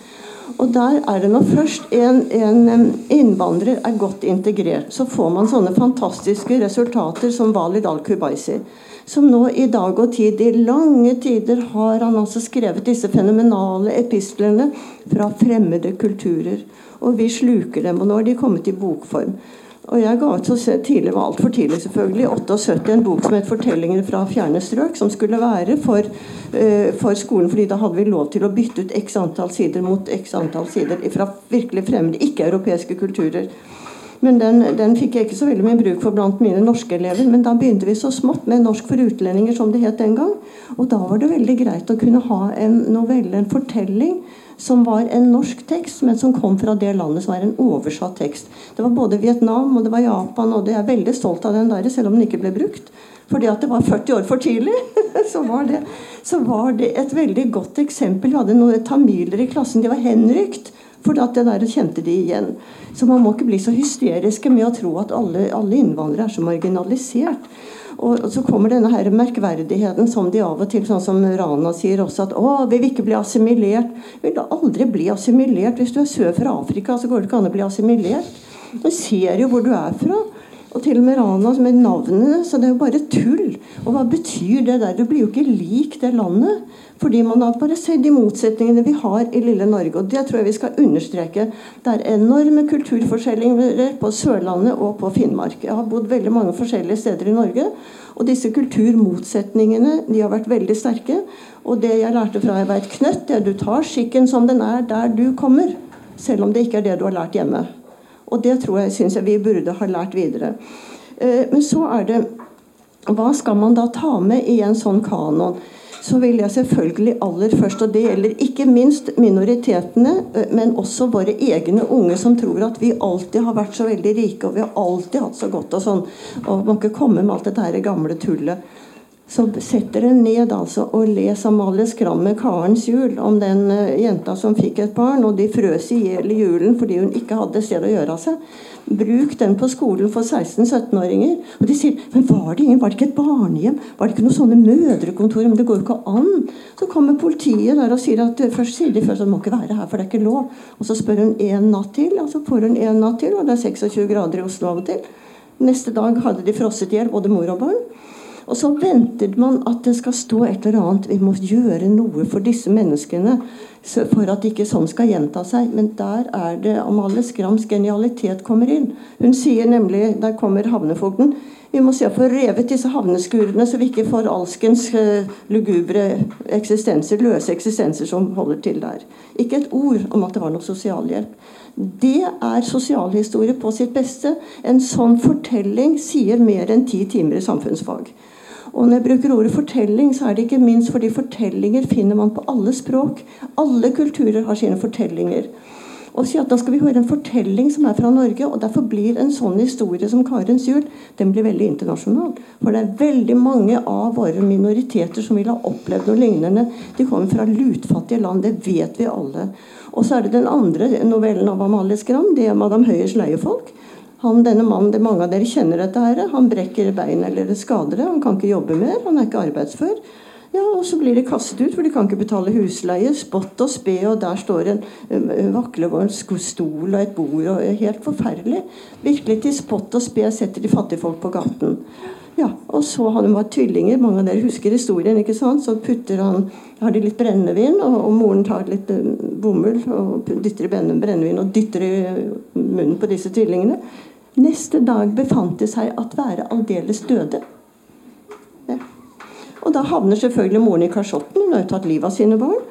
Og der er det når først en, en, innvandrer er godt integrert, så får man sånne fantastiske resultater som Walid al-Kubaisi som nå i dag og tid, i lange tider, har han altså skrevet disse fenomenale epistlene fra fremmede kulturer. Og vi sluker dem. Og nå har de kommet i bokform. Og jeg ga ut så tidlig, var altfor tidlig selvfølgelig, 78 en bok som het 'Fortellinger fra fjerne strøk', som skulle være for, uh, for, skolen, fordi da hadde vi lov til å bytte ut x antall sider mot x antall sider fra virkelig fremmede, ikke-europeiske kulturer. Men den, den, fikk jeg ikke så veldig mye bruk for blant mine norske elever. Men da begynte vi så smått med Norsk for utlendinger, som det het den gang. Og da var det veldig greit å kunne ha en novelle, en fortelling, som var en norsk tekst, men som kom fra det landet som er en oversatt tekst. Det var både Vietnam og det var Japan, og jeg er veldig stolt av den der, selv om den ikke ble brukt. Fordi at det var 40 år for tidlig. [LAUGHS] så, var det, så var det et veldig godt eksempel. Vi hadde noen tamiler i klassen. De var henrykt. For det der kjente de igjen. Så man må ikke bli så hysteriske med å tro at alle, alle innvandrere er så marginalisert. Og, så kommer denne her merkverdigheten som de av og til, sånn som Rana sier også, at å, vi vil ikke bli assimilert. Vil da aldri bli assimilert. Hvis du er sør fra Afrika, så går det ikke an å bli assimilert. Du ser jo hvor du er fra. Og til og med Rana med navnene. Så det er jo bare tull. Og hva betyr det der? Du blir jo ikke lik det landet. Fordi man har bare sett de motsetningene vi har i lille Norge. Og det tror jeg vi skal understreke. Det er enorme kulturforskjeller på Sørlandet og på Finnmark. Jeg har bodd veldig mange forskjellige steder i Norge. Og disse kulturmotsetningene de har vært veldig sterke. Og det jeg lærte fra jeg veit knøtt, det er du tar skikken som den er der du kommer. Selv om det ikke er det du har lært hjemme. Og det tror jeg syns jeg vi burde ha lært videre. Eh, men så er det Hva skal man da ta med i en sånn kanon? Så vil jeg selvfølgelig aller først, og det gjelder ikke minst minoritetene, eh, men også våre egne unge som tror at vi alltid har vært så veldig rike, og vi har alltid hatt så godt og sånn. Og man kan ikke komme med alt dette gamle tullet. Så setter en ned altså og les Amalie Skram med 'Karens jul' om den uh, jenta som fikk et barn, og de frøs i hjel i julen fordi hun ikke hadde sted å gjøre av seg. Bruk den på skolen for 16-17-åringer. Og de sier men var det, ingen, var det ikke et barnehjem? Var det ikke noen sånne mødrekontorer? Men det går jo ikke an. Så kommer politiet der og sier at først sier de først at de må ikke være her, for det er ikke lov. Og så spør hun en natt til, og så får hun en natt til, og det er 26 grader i Oslo av og til. Neste dag hadde de frosset i hjel, både mor og barn. Og så venter man at det skal stå et eller annet. Vi må gjøre noe for disse menneskene for at ikke sånn skal gjenta seg. Men der er det Amalie Skrams genialitet kommer inn. Hun sier nemlig Der kommer havnefogden. Vi må se å få revet disse havneskurene, så vi ikke får alskens uh, lugubre eksistenser, løse eksistenser som holder til der. Ikke et ord om at det var noe sosialhjelp. Det er sosialhistorie på sitt beste. En sånn fortelling sier mer enn ti timer i samfunnsfag. Og når jeg bruker ordet fortelling, så er det ikke minst fordi fortellinger finner man på alle språk. Alle kulturer har sine fortellinger. Og si at Da skal vi høre en fortelling som er fra Norge. og Derfor blir en sånn historie som Karens jul den blir veldig internasjonal. For det er veldig mange av våre minoriteter som vil ha opplevd noe lignende. De kommer fra lutfattige land. Det vet vi alle. Og så er det den andre novellen av Amalie Skram. Det er 'Madam Høyers leiefolk'. Han, denne mannen, det Mange av dere kjenner dette. her, Han brekker bein eller skader det. Han kan ikke jobbe mer. Han er ikke arbeidsfør. Ja, Og så blir de kastet ut, for de kan ikke betale husleie. Spott og spe, og der står en uh, vaklevoren stol og et bord. og Helt forferdelig. Virkelig til spott og spe setter de fattigfolk på gaten. Ja, Og så har de vært tvillinger. Mange av dere husker historien. ikke sant? Så putter han, har de litt brennevin, og, og moren tar litt uh, bomull og dytter i brennevin og dytter i munnen på disse tvillingene. Neste dag befant det seg at være aldeles døde. Ja. Og da havner selvfølgelig moren i kasjotten. Hun har jo tatt livet av sine barn.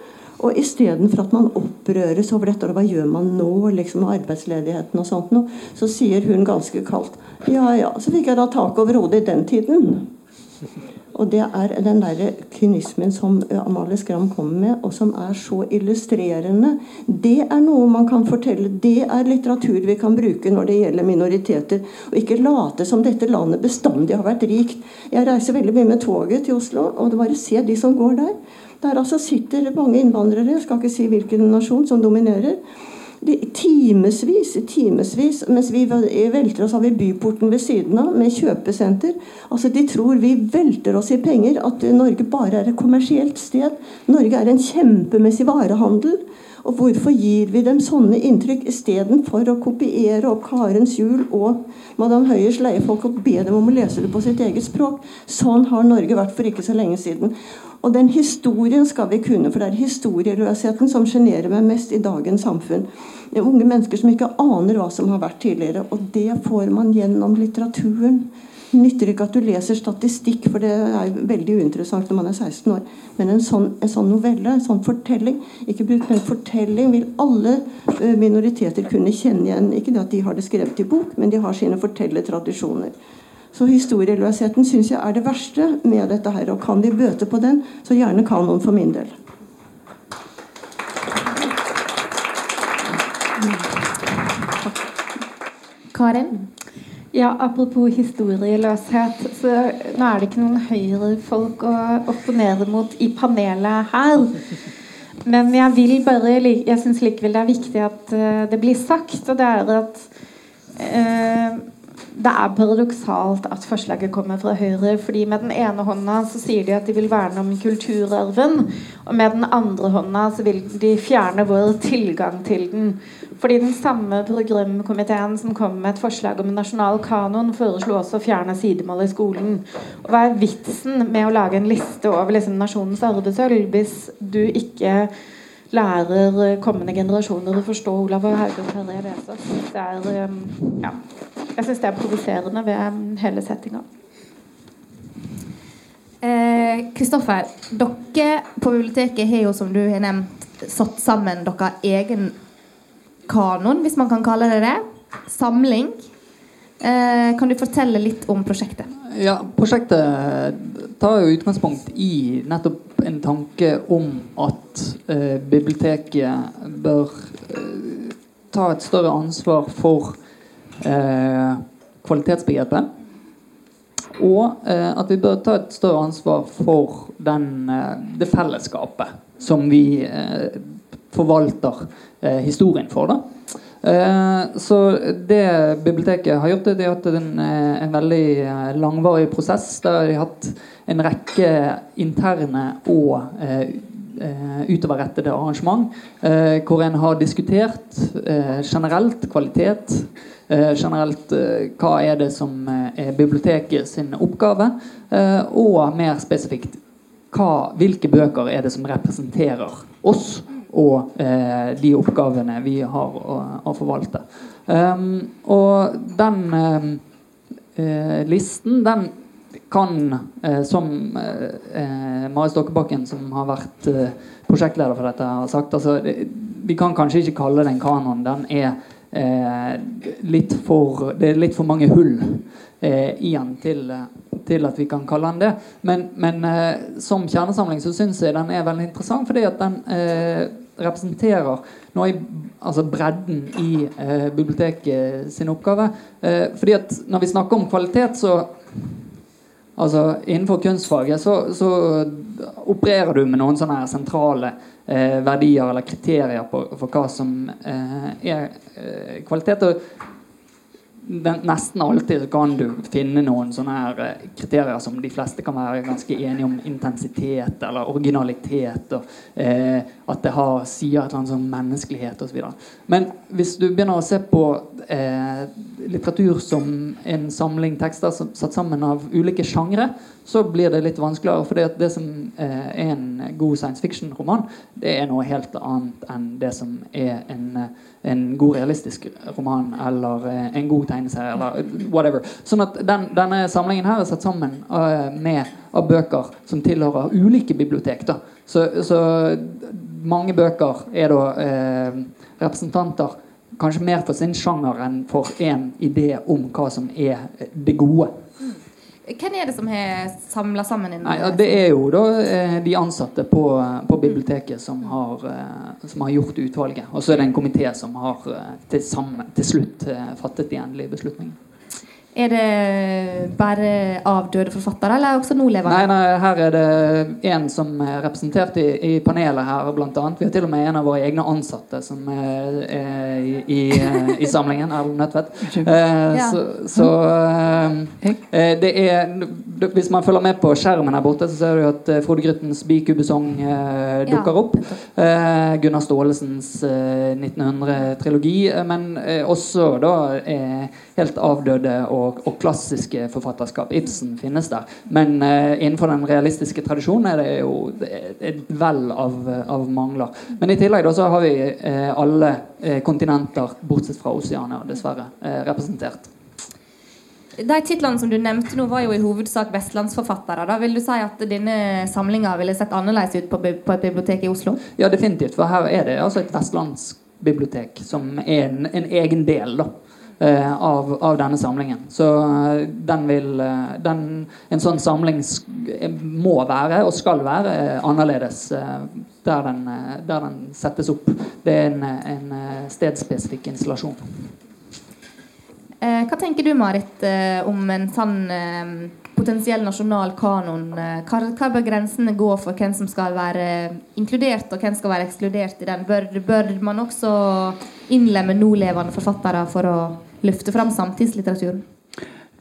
Og istedenfor at man opprøres over dette, og hva gjør man nå, liksom arbeidsledigheten og sånt noe, så sier hun ganske kaldt Ja ja, så fikk jeg da tak over hodet i den tiden. Og det er den der kynismen som Amalie Skram kommer med, og som er så illustrerende. Det er noe man kan fortelle. Det er litteratur vi kan bruke når det gjelder minoriteter. Og ikke late som dette landet bestandig har vært rikt. Jeg reiser veldig mye med toget til Oslo, og det bare se de som går der. Der altså sitter mange innvandrere, jeg skal ikke si hvilken nasjon, som dominerer timevis, timevis, mens vi velter oss av i byporten ved siden av med kjøpesenter. Altså De tror vi velter oss i penger, at Norge bare er et kommersielt sted. Norge er en kjempemessig varehandel. Og hvorfor gir vi dem sånne inntrykk istedenfor å kopiere opp Karens jul og Madam Høyers leiefolk og be dem om å lese det på sitt eget språk? Sånn har Norge vært for ikke så lenge siden. Og den historien skal vi kunne, for det er historieløsheten som sjenerer meg mest i dagens samfunn. Det er unge mennesker som ikke aner hva som har vært tidligere. Og det får man gjennom litteraturen nytter ikke at du leser statistikk, for det er veldig uinteressant når man er 16 år. Men en sånn, en sånn novelle, en sånn fortelling Ikke bruk men fortelling vil alle eh, minoriteter kunne kjenne igjen. Ikke det at de har det skrevet i bok, men de har sine fortellertradisjoner. Så historieløsheten syns jeg er det verste med dette her. Og kan de bøte på den, så gjerne kanon for min del. Karin? Ja, Apropos historieløshet, så nå er det ikke noen høyrefolk å opponere mot i panelet her. Men jeg vil bare, jeg syns likevel det er viktig at uh, det blir sagt, og det er at uh, det er paradoksalt at forslaget kommer fra Høyre. fordi Med den ene hånda så sier de at de vil verne om kulturarven. Og med den andre hånda så vil de fjerne vår tilgang til den. Fordi den samme programkomiteen som kom med et forslag om en nasjonal kanon, foreslo også å fjerne sidemål i skolen. Og hva er vitsen med å lage en liste over liksom nasjonens arvesølv hvis du ikke lærer kommende generasjoner å forstå Olav og Hauge og Terje er, um, ja, jeg syns det er provoserende ved hele settinga. Kristoffer, eh, dere på biblioteket har jo, som du har nevnt, satt sammen deres egen kanon, hvis man kan kalle det det. Samling. Eh, kan du fortelle litt om prosjektet? Ja, Prosjektet tar jo utgangspunkt i nettopp en tanke om at eh, biblioteket bør eh, ta et større ansvar for eh, kvalitetsbegrepet. og eh, at vi bør ta et større ansvar for den, eh, det fellesskapet som vi forvalter historien for. da. Eh, så det biblioteket har gjort, det er at det er en, eh, veldig eh, langvarig prosess. Der de har hatt en rekke interne og utoverrettede arrangement, hvor en har diskutert generelt kvalitet. generelt hva er det som er biblioteket sin oppgave, og mer spesifikt hva, hvilke bøker er det som representerer oss og eh, de oppgavene vi har å, å forvalte. Um, og den eh, eh, listen, den kan, eh, som eh, eh, Mari Stokkebakken, som har vært prosjektleder for dette, har sagt altså, Vi kan kanskje ikke kalle det en kanon. Den er litt for Det er litt for mange hull i den til, til at vi kan kalle den det. Men, men eh, som kjernesamling så syns jeg den er veldig interessant, fordi at den eh, representerer noe i altså bredden i eh, biblioteket sin oppgave. Eh, fordi at når vi snakker om kvalitet, så Altså Innenfor kunstfaget så, så opererer du med noen sånne her sentrale eh, verdier eller kriterier på, for hva som eh, er kvalitet. Og den, nesten alltid kan du finne noen sånne her eh, kriterier som de fleste kan være ganske enige om. Intensitet eller originalitet. Og, eh, at det har, sier et eller annet sånn menneskelighet osv. Men hvis du begynner å se på eh, litteratur som en samling tekster som, satt sammen av ulike sjangre, så blir det litt vanskeligere. For det som eh, er en god science fiction-roman, det er noe helt annet enn det som er en, en god realistisk roman eller eh, en god tegneserie eller whatever. Sånn at den, denne samlingen her er satt sammen eh, med av bøker som tilhører ulike bibliotek. da. Så, så mange bøker er da eh, representanter kanskje mer for sin sjanger enn for én idé om hva som er det gode. Hvem er det som har samla sammen? Nei, ja, Det er jo da eh, de ansatte på, på biblioteket som har, eh, som har gjort utvalget. Og så er det en komité som har eh, til, sammen, til slutt fattet de endelige beslutningene. Er det bare avdøde forfattere, eller også nålevende? Nei, nei, her er det en som er representert i, i panelet her, blant annet. Vi har til og med en av våre egne ansatte som er, er i, i, i samlingen. Erlend Nødtvedt. Eh, Ja. Så, så eh, eh, det er Hvis man følger med på skjermen her borte, så ser du at eh, Frode Gryttens bikubesong eh, dukker Ja, opp. Eh, Gunnar Staalesens eh, 1900-trilogi, eh, men også da eh, helt avdøde og, og klassiske forfatterskap. Ibsen finnes der. Men uh, innenfor den realistiske tradisjonen er det jo et vell av, av mangler. Men i tillegg da så har vi uh, alle eh, kontinenter, bortsett fra Oseania, dessverre, representert. De titlene som du nevnte nå, var jo i hovedsak vestlandsforfattere. Da vil du si at denne samlinga ville sett annerledes ut på, på et bibliotek i Oslo? Ja, definitivt. For her er det altså et vestlandsbibliotek som er en, en egen del da, av, av denne samlingen. Så eh, den vil eh, den, En sånn samling eh, må være, og skal være, eh, annerledes eh, der, den, eh, der den settes opp. Det er en, eh, en eh, stedsspesifikk installasjon. Eh, hva tenker du, Marit, eh, om en sånn eh, potensiell nasjonal kanon? Eh, hva, hva bør grensene gå for hvem som skal være inkludert, og hvem skal være ekskludert i den? Bør, bør man også innlemme nålevende forfattere for å løfte fram samtidslitteraturen?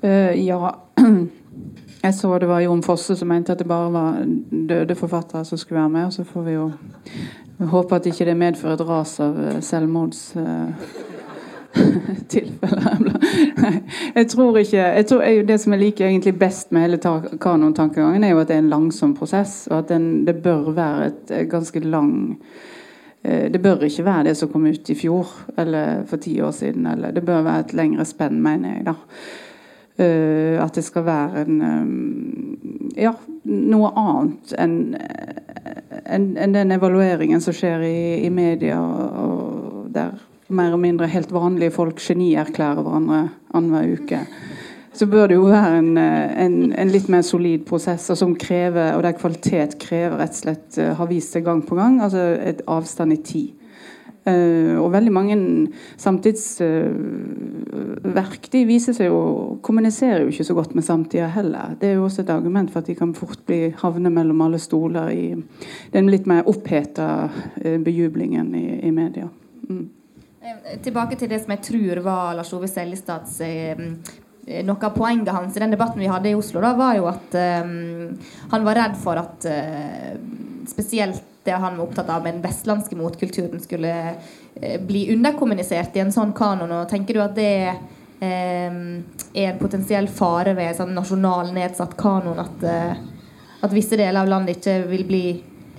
Uh, ja. [CLEARS THROAT] Jeg så det var Jon Fosse som mente at det bare var døde forfattere som skulle være med. Og så får vi jo håpe at ikke det medfører et ras av eh, selvmords... eh. [LAUGHS] [LAUGHS] Jeg tror ikke jeg tror, Det som jeg liker egentlig best med hele ta- kanontankegangen, er jo at det er en langsom prosess, og at den, det bør være et ganske lang Det bør ikke være det som kom ut i fjor eller for ti år siden. Eller, det bør være et lengre spenn, mener jeg. da. Uh, at det skal være en um, Ja, noe annet enn en, en den evalueringen som skjer i, i media, og der mer og mindre helt vanlige folk genierklærer hverandre annenhver uke. Så bør det jo være en, eh, en, en litt mer solid prosess, og som krever, og der kvalitet krever rett og slett eh, har vist seg gang på gang, altså et avstand i tid. Uh, og veldig mange samtidsverk uh, de viser seg jo kommuniserer jo ikke så godt med samtida heller. Det er jo også et argument for at de kan fort bli havne mellom alle stoler i den litt mer oppheta uh, bejublingen i, i media. Mm. Tilbake til det som jeg tror var Lars Ove Seljestads noe av poenget hans i den debatten vi hadde i Oslo, da, var jo at um, han var redd for at uh, spesielt det han var opptatt av med den vestlandske motkulturen, skulle uh, bli underkommunisert i en sånn kanon. og Tenker du at det um, er en potensiell fare ved en sånn nasjonal nedsatt kanon at, uh, at visse deler av landet ikke vil bli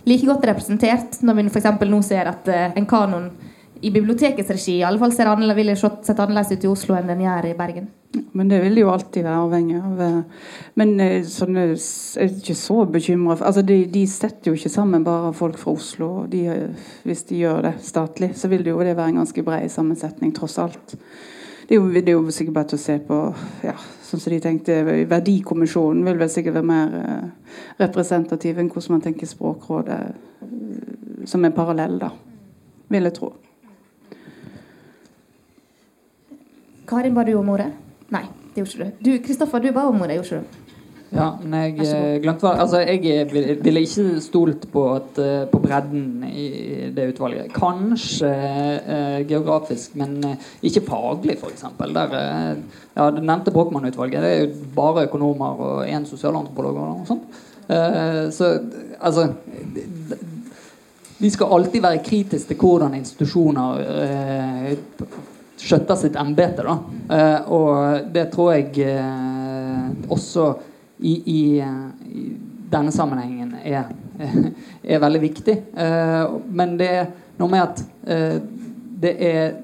like godt representert, når vi f.eks. nå ser at en kanon i bibliotekets regi i alle fall ser annerledes, vil sett annerledes ut i Oslo enn den gjør i Bergen? Men det vil jo alltid være avhengig av. Eh, men eh, sånne, jeg er ikke så bekymra altså de, de, setter jo ikke sammen bare folk fra Oslo. De, hvis de gjør det statlig, så vil det jo det være en ganske bred sammensetning, tross alt. Det er jo, det er jo sikkert bare til å se på ja, sånn som de tenkte Verdikommisjonen vil vel sikkert være mer eh, representativ enn hvordan man tenker Språkrådet, som er parallell, da. Vil jeg tro. Karin, ba du om ordet? Nei, det gjorde ikke du. Du, Kristoffer, du ba om ordet, gjorde ikke du? Ja, men jeg eh, glemte hva Altså, jeg ville ikke stolt på, at, eh, på, bredden i det utvalget. Kanskje eh, geografisk, men eh, ikke faglig, f.eks. Der eh, Ja, det nevnte Brochmann-utvalget. Det er jo bare økonomer og én sosialantropolog og noe sånt. Eh, så altså Vi skal alltid være kritiske til hvordan institusjoner skjøtter sitt embete. Uh, og det tror jeg uh, også i, i, i, denne sammenhengen er, [LAUGHS] er veldig viktig. Uh, men det er noe med at det er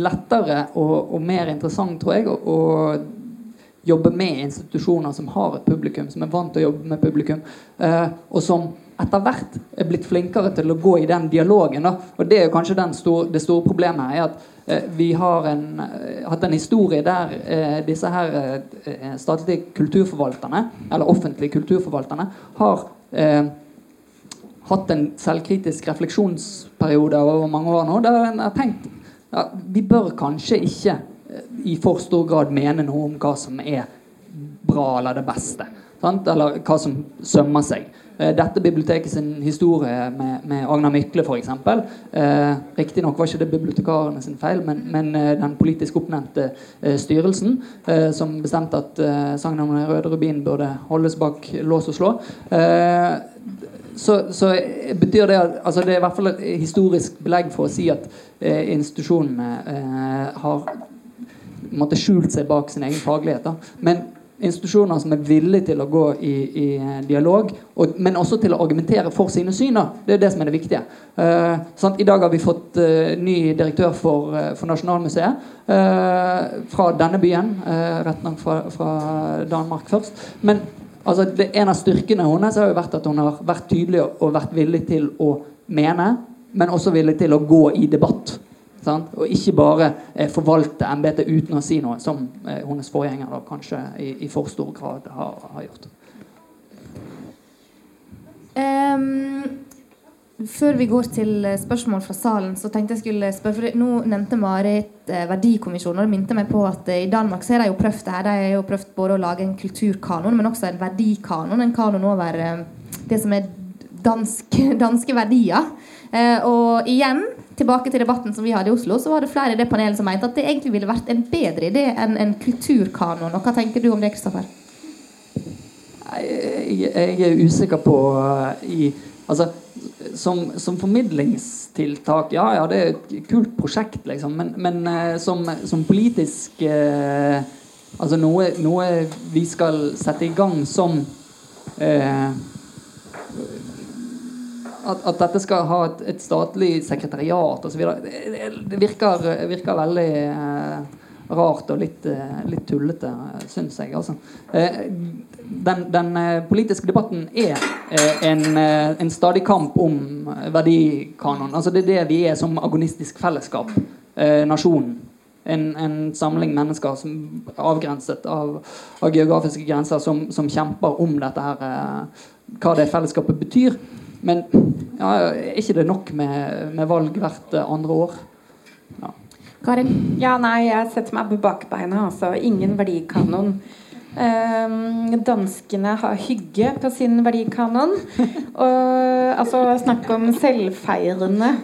lettere og, og, mer interessant, tror jeg, å, å jobbe med institusjoner som har et publikum, som er vant til å jobbe med publikum, og som etter hvert er blitt flinkere til å gå i den dialogen. Da. Og Det er jo kanskje store, det store problemet. er at eh, Vi har en, eh, hatt en historie der eh, disse her eh, statlige kulturforvalterne, eller offentlige kulturforvalterne, har eh, hatt en selvkritisk refleksjonsperiode over mange år nå, der en har tenkt ja, vi bør kanskje ikke eh, i for stor grad mene noe om hva som er bra eller det beste. Sant? Eller hva som sømmer seg. Eh, dette biblioteket sin historie med, med Agnar Mykle f.eks. Eh, Riktignok var ikke det bibliotekarene sin feil, men, men eh, den politisk oppnevnte eh, styrelsen eh, som bestemte at eh, sangen om den røde rubin burde holdes bak lås og slå. Eh, så, så, betyr det at altså Det er i hvert fall et historisk belegg for å si at eh, institusjonene har måtte skjult seg bak sin egen faglighet. Da. Men institusjoner som er villige til å gå i, i dialog, og, men også til å argumentere for sine syn. Det er det som er det viktige. Uh, I dag har vi fått uh, ny direktør for, uh, for Nasjonalmuseet fra denne byen. Rett nok fra, fra, Danmark først. Men altså, det, en av styrkene hennes har jo vært at hun har vært tydelig og, og vært villig til å mene, men også villig til å gå i debatt. Sant? Og ikke bare eh, forvalte embetet uten å si noe, som eh, hennes forgjenger kanskje i, i, for stor grad har, har gjort. Um, før vi går til eh, spørsmål fra salen, så tenkte jeg skulle spørre for Nå nevnte Marit eh, verdikommisjonen, og det minte meg på at eh, i Danmark så har de jo prøvd det her. De har jo prøvd både å lage en kulturkanon, men også en verdikanon. En kanon over eh, det som er dansk, [LAUGHS] danske verdier. Eh, og igjen tilbake til debatten som vi hadde i Oslo, så var det flere i det panelet som mente at det egentlig ville vært en bedre idé enn en kulturkanon. Og hva tenker du om det, Kristoffer? Jeg, jeg, er usikker på uh, i, altså, som, som, formidlingstiltak Ja, ja, det er et kult prosjekt, liksom. Men, men uh, som, som, politisk uh, Altså noe, noe, vi skal sette i gang som uh, at, at, dette skal ha et, et statlig sekretariat osv. Det, det virker, virker veldig eh, rart og litt, eh, litt tullete, syns jeg. Altså. Eh, den, den, eh, politiske debatten er en, en, stadig kamp om verdikanon. Altså, det er det vi er som agonistisk fellesskap. nasjonen. En, en, samling mennesker som avgrenset av, av geografiske grenser som, som, kjemper om dette her, hva det fellesskapet betyr. Men ja, er ikke det nok med, med valg hvert andre år? Ja. Karin? Ja, nei, jeg setter meg på bakbeina. Altså. Ingen verdikanon. Um, danskene har hygge på sin verdikanon. Og altså snakk om selvfeirende.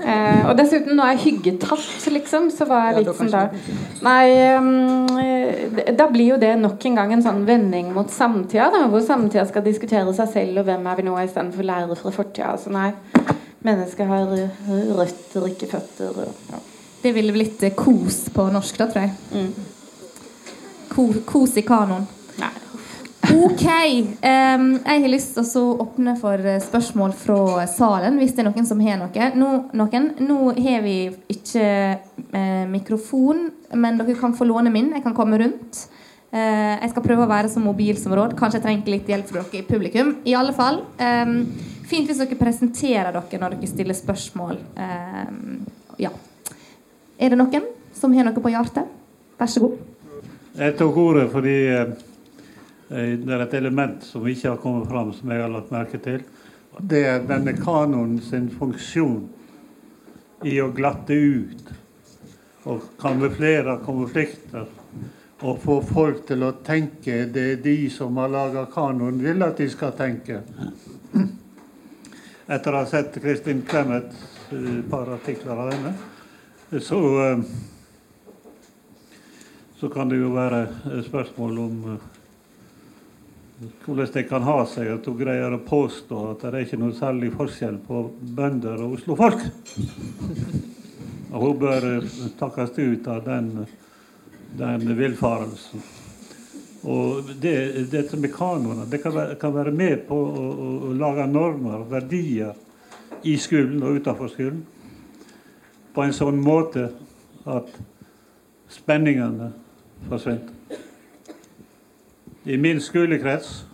Uh, og dessuten, nå er jeg tatt, liksom, så hva er vitsen da? Nei, um, da blir jo det nok en gang en sånn vending mot samtida, da, hvor samtida skal diskutere seg selv og hvem er vi nå, istedenfor lære fra fortida. Altså nei, mennesket har røtter, ikke føtter. Og, ja. Det ville blitt kos på norsk, da, tror jeg. Mm. Kos i kanoen. OK. Um, jeg har lyst til å åpne for eh, spørsmål fra salen, hvis det er noen som har noe. Nå, noen, nå har vi ikke eh, mikrofon, men dere kan få låne min. Jeg kan komme rundt. Uh, jeg skal prøve å være så mobil som råd. Kanskje jeg trenger litt hjelp fra dere i publikum. I alle fall, um, Fint hvis dere presenterer dere når dere stiller spørsmål. Um, ja. Er det noen som har noe på hjertet? Vær så god. Jeg tok ordet fordi eh, det er et element som ikke har kommet fram, som jeg har lagt merke til. Det er denne kanonen sin funksjon i å glatte ut og kamuflere konflikter. Og få folk til å tenke det de som har laga kanoen, vil at de skal tenke. Etter å ha sett Kristin Clemet et eh, par artikler av henne, så så kan det jo være spørsmål om hvordan det kan ha seg at hun greier å påstå at det er ikke noe særlig forskjell på bønder og Oslo-folk. Og hun bør uh, takkes ut av den, den villfarelsen. Og det, dette med kanoner det kan være, kan være med på å, å, å, lage normer, og verdier, i skolen og utenfor skolen. På en sånn måte at spenningene forsvant. I min skolekrets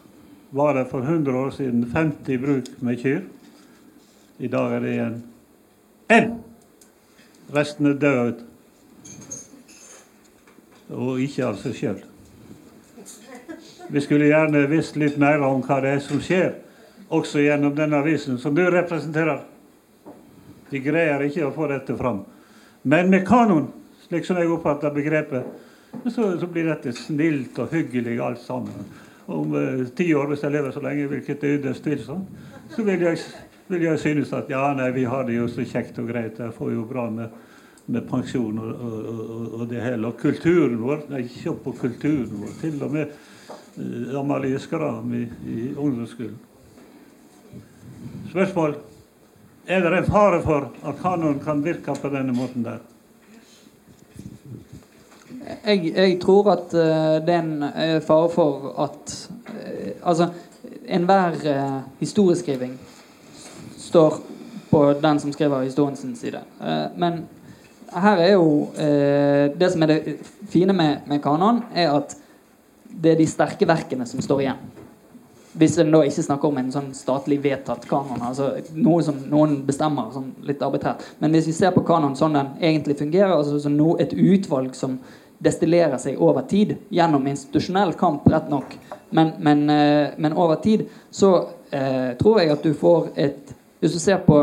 var det for 100 år siden 50 bruk med kyr. I dag er det igjen én. Resten er døde ut. Og ikke av seg sjøl. Vi skulle gjerne visst litt mer om hva det er som skjer, også gjennom denne avisen som du representerer. Vi greier ikke å få dette fram. Men med kanon, slik som jeg oppfatter begrepet, så, så, blir dette snilt og hyggelig alt sammen. Om eh, ti år, hvis jeg lever så lenge, hvilket er ytterst tvilsomt, så vil jeg, vil jeg, synes at ja, nei, vi har det jo så kjekt og greit. Jeg får jo bra med, med pensjon og, og, og, det hele. Og kulturen vår. Nei, se på kulturen vår. Til og med eh, Amalie Skram i, i ungdomsskolen. Spørsmål. Er det en fare for at kanon kan virke på denne måten der? Jeg, jeg, tror at uh, det er en uh, fare for at uh, Altså, enhver historieskriving står på den som skriver historien sin side. men her er jo Det som er det fine med, med kanon, er at det er de sterke verkene som står igjen. Hvis en da ikke snakker om en sånn statlig vedtatt kanon, altså noe som noen bestemmer sånn litt arbitrært. Men hvis vi ser på kanon sånn den egentlig fungerer, altså no, et utvalg som destillerer seg over tid gjennom institusjonell kamp, rett nok. Men, men, eh, men over tid så eh, tror jeg at du får et Hvis du ser på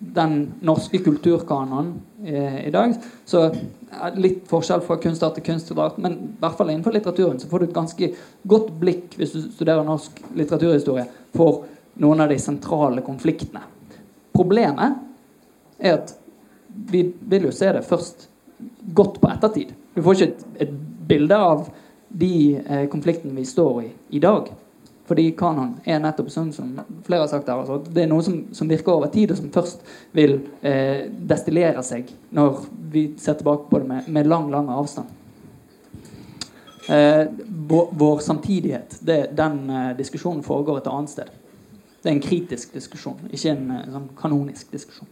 den norske kulturkanonen eh, i dag, så er litt forskjell fra kunstart til kunstart, men i hvert fall innenfor litteraturen så får du et ganske godt blikk hvis du studerer norsk litteraturhistorie, for noen av de sentrale konfliktene. Problemet er at vi vil jo se det først godt på ettertid. Du får ikke et, et bilde av de eh, konfliktene vi står i i dag. Fordi kanon er nettopp sånn som flere har sagt her, altså, det er noe som, som, virker over tid, og som først vil eh, destillere seg når vi ser tilbake på det med, med lang, lang avstand. Eh, vår, vår, samtidighet, det, den eh, diskusjonen foregår et annet sted. Det er en kritisk diskusjon, ikke en eh, sånn kanonisk diskusjon.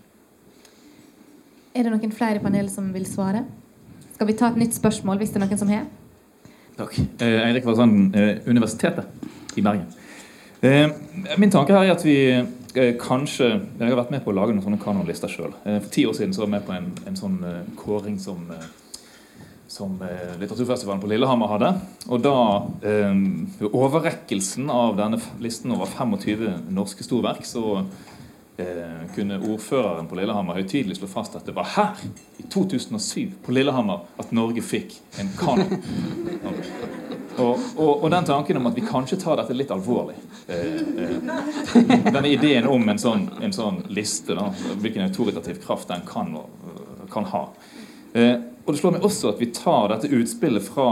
Er det noen flere i panelet som vil svare? Skal vi ta et nytt spørsmål hvis det er noen som har? Takk. Eh, Eirik Varsanden, eh, Universitetet i Bergen. Eh, min tanke her er at vi eh, kanskje Jeg har vært med på å lage noen sånne kanonlister sjøl. Eh, for ti år siden så var jeg med på en, en sånn eh, kåring som som eh, litteraturfestivalen på Lillehammer hadde. Og da, ved overrekkelsen av denne listen over 25 norske storverk, så eh, kunne ordføreren på Lillehammer høytidelig slå fast at det var her, i 2007, på Lillehammer, at Norge fikk en kanon. [LAUGHS] Og, og, og, den tanken om at vi kanskje tar dette litt alvorlig eh, eh, Denne ideen om en sånn, en sånn liste, da, hvilken autoritativ kraft den kan, kan ha. Eh, og det slår meg også at vi tar dette utspillet fra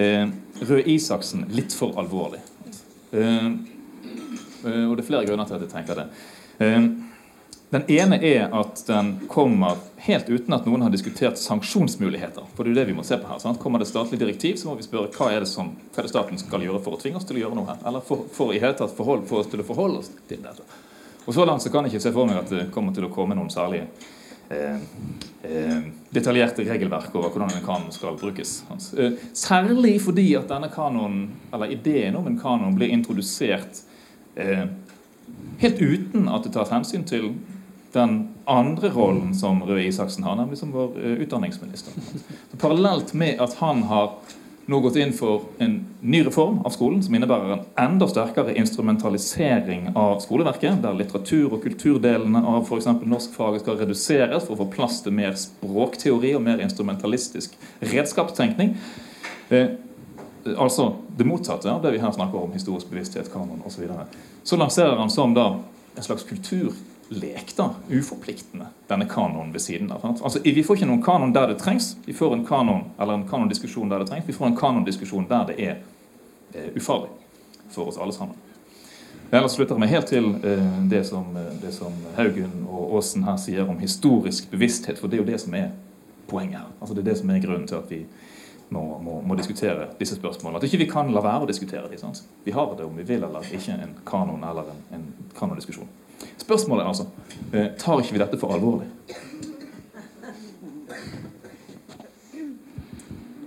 eh, Røe Isaksen litt for alvorlig. Eh, eh, og det er flere grunner til at jeg tenker det. Eh, den ene er at den kommer helt uten at noen har diskutert sanksjonsmuligheter. For det er jo det vi må se på her. Sant? Kommer det statlig direktiv, så må vi spørre hva er det som hva er det staten skal gjøre for å tvinge oss til å gjøre noe her. Eller for, for i hele tatt forhold, for oss til å forholde oss til dette. Og Så langt så kan jeg ikke se for meg at det kommer til å komme noen særlige eh, eh, detaljerte regelverk over hvordan en kanon skal brukes. Eh, særlig fordi at denne kanonen, eller ideen om en kanon blir introdusert eh, helt uten at det tas hensyn til den andre rollen som Røe Isaksen har, nemlig som vår uh, utdanningsminister. Så parallelt med at han har nå gått inn for en ny reform av skolen som innebærer en enda sterkere instrumentalisering av skoleverket, der litteratur- og kulturdelene av f.eks. norskfaget skal reduseres for å få plass til mer språkteori og mer instrumentalistisk redskapstenkning. Altså det motsatte av det vi her snakker om, historisk bevissthet, kanon osv. Så, videre. så lanserer han som da en slags kulturlek, da, uforpliktende, denne kanonen ved siden av. Altså, Vi får ikke noen kanon der det trengs, vi får en kanon eller en kanondiskusjon der det trengs. Vi får en kanondiskusjon der det er eh, ufarlig for oss alle sammen. Ellers slutter jeg helt til eh, det, som, eh, det, som, Haugen og Aasen her sier om historisk bevissthet, for det er jo det som er poenget her. Altså Det er det som er grunnen til at vi må, må, må diskutere disse spørsmålene. At ikke vi kan la være å diskutere dem. Vi har det om vi vil eller ikke, en kanon eller en, en kanondiskusjon. Spørsmålet er altså eh, tar ikke vi dette for alvorlig.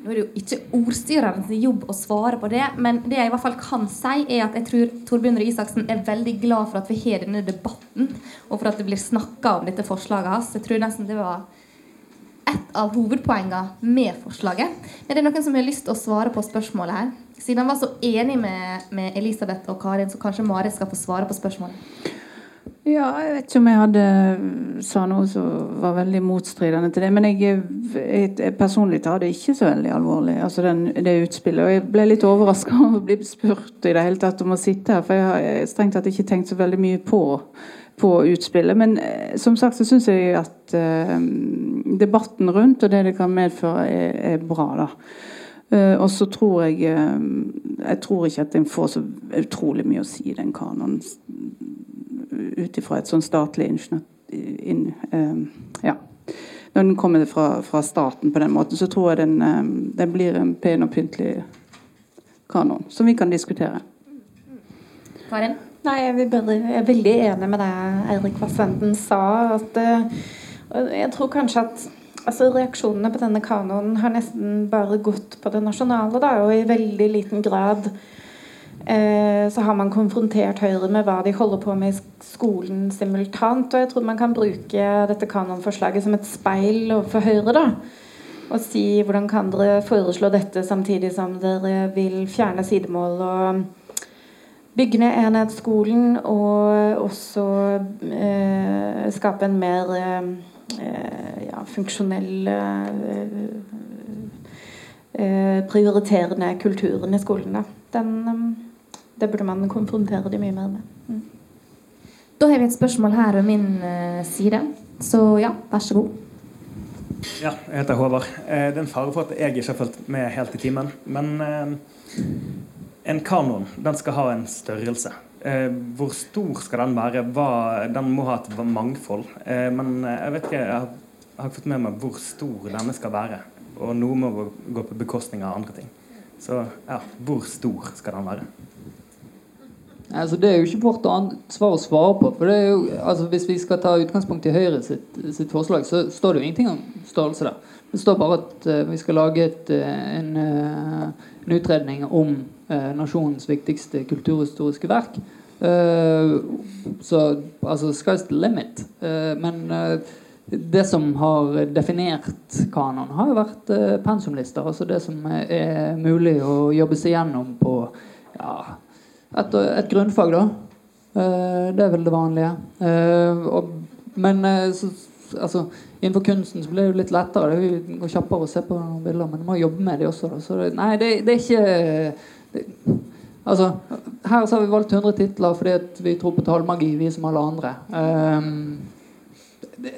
Nå er det jo ikke ordstyrerens jobb å svare på det, men det jeg i hvert fall kan si, er at jeg tror Torbjørn Røe Isaksen er veldig glad for at vi har denne debatten, og for at det blir snakka om dette forslaget hans. Jeg tror nesten det var et av hovedpoengene med forslaget. Men det er noen som har lyst til å svare på spørsmålet her. Siden han var så enig med, med Elisabeth og Karin, så kanskje Marit skal få svare på spørsmålet. Ja, jeg vet ikke om jeg hadde sa noe som var veldig motstridende til det. Men jeg, jeg personlig tar det ikke så veldig alvorlig, altså den, det utspillet. Og jeg ble litt overraska [LAUGHS] over å bli spurt i det hele tatt om å sitte her, for jeg har strengt tatt ikke tenkt så veldig mye på, på utspillet. Men eh, som sagt så syns jeg at uh, debatten rundt og det det kan medføre, er, er bra, da. Uh, og så tror jeg uh, Jeg tror ikke at den får så utrolig mye å si, i den kanonen ut ifra et sånn statlig inn, um, ja. Når den kommer fra, fra, staten på den måten, så tror jeg den, um, den blir en pen og pyntelig kanon som vi kan diskutere. Karin? Nei, jeg, er veldig enig med det Eirik Vassenden sa. At, uh, jeg tror kanskje at altså, reaksjonene på denne kanonen har nesten bare gått på det nasjonale, da, og i veldig liten grad Eh, så har man konfrontert Høyre med hva de holder på med i skolen simultant. Og jeg tror man kan bruke dette kanonforslaget som et speil overfor Høyre. da, Og si hvordan kan dere foreslå dette samtidig som dere vil fjerne sidemål og bygge ned enhetsskolen og også eh, skape en mer eh, ja, funksjonell eh, eh, prioriterende kulturen i skolen. Da. Den det burde man konfrontere de mye mer med. Mm. Da har vi et spørsmål her ved min uh, side. Så ja, vær så god. Ja, jeg heter Håvard. Eh, det er en fare for at jeg ikke har fulgt med helt i timen. Men eh, en kanon den skal ha en størrelse. Eh, hvor stor skal den være? Hva, den må ha et mangfold. Eh, men jeg vet ikke, jeg har, jeg har fått med meg hvor stor denne skal være. Og noe må gå på bekostning av andre ting. Så ja, hvor stor skal den være? Altså, det er jo ikke vårt svar å svare på. For jo, altså, Hvis vi skal ta utgangspunkt i Høyre sitt, sitt, forslag, så står det jo ingenting om størrelse der. Det står bare at uh, vi skal lage et, uh, en, uh, en, utredning om nasjonens viktigste kulturhistoriske verk. så altså sky's the limit. men det som har definert kanon, har jo vært pensumlister. Altså det som er mulig å jobbe seg gjennom på ja, et, et, grunnfag, da. Det er vel det vanlige. Men så, altså, innenfor kunsten så blir det jo litt lettere. Det går kjappere å se på noen bilder, men du må jobbe med de også. Da. Så det, nei, det, det er ikke Altså, her så har vi valgt 100 titler fordi vi tror på tallmagi, vi som alle andre. Um, det,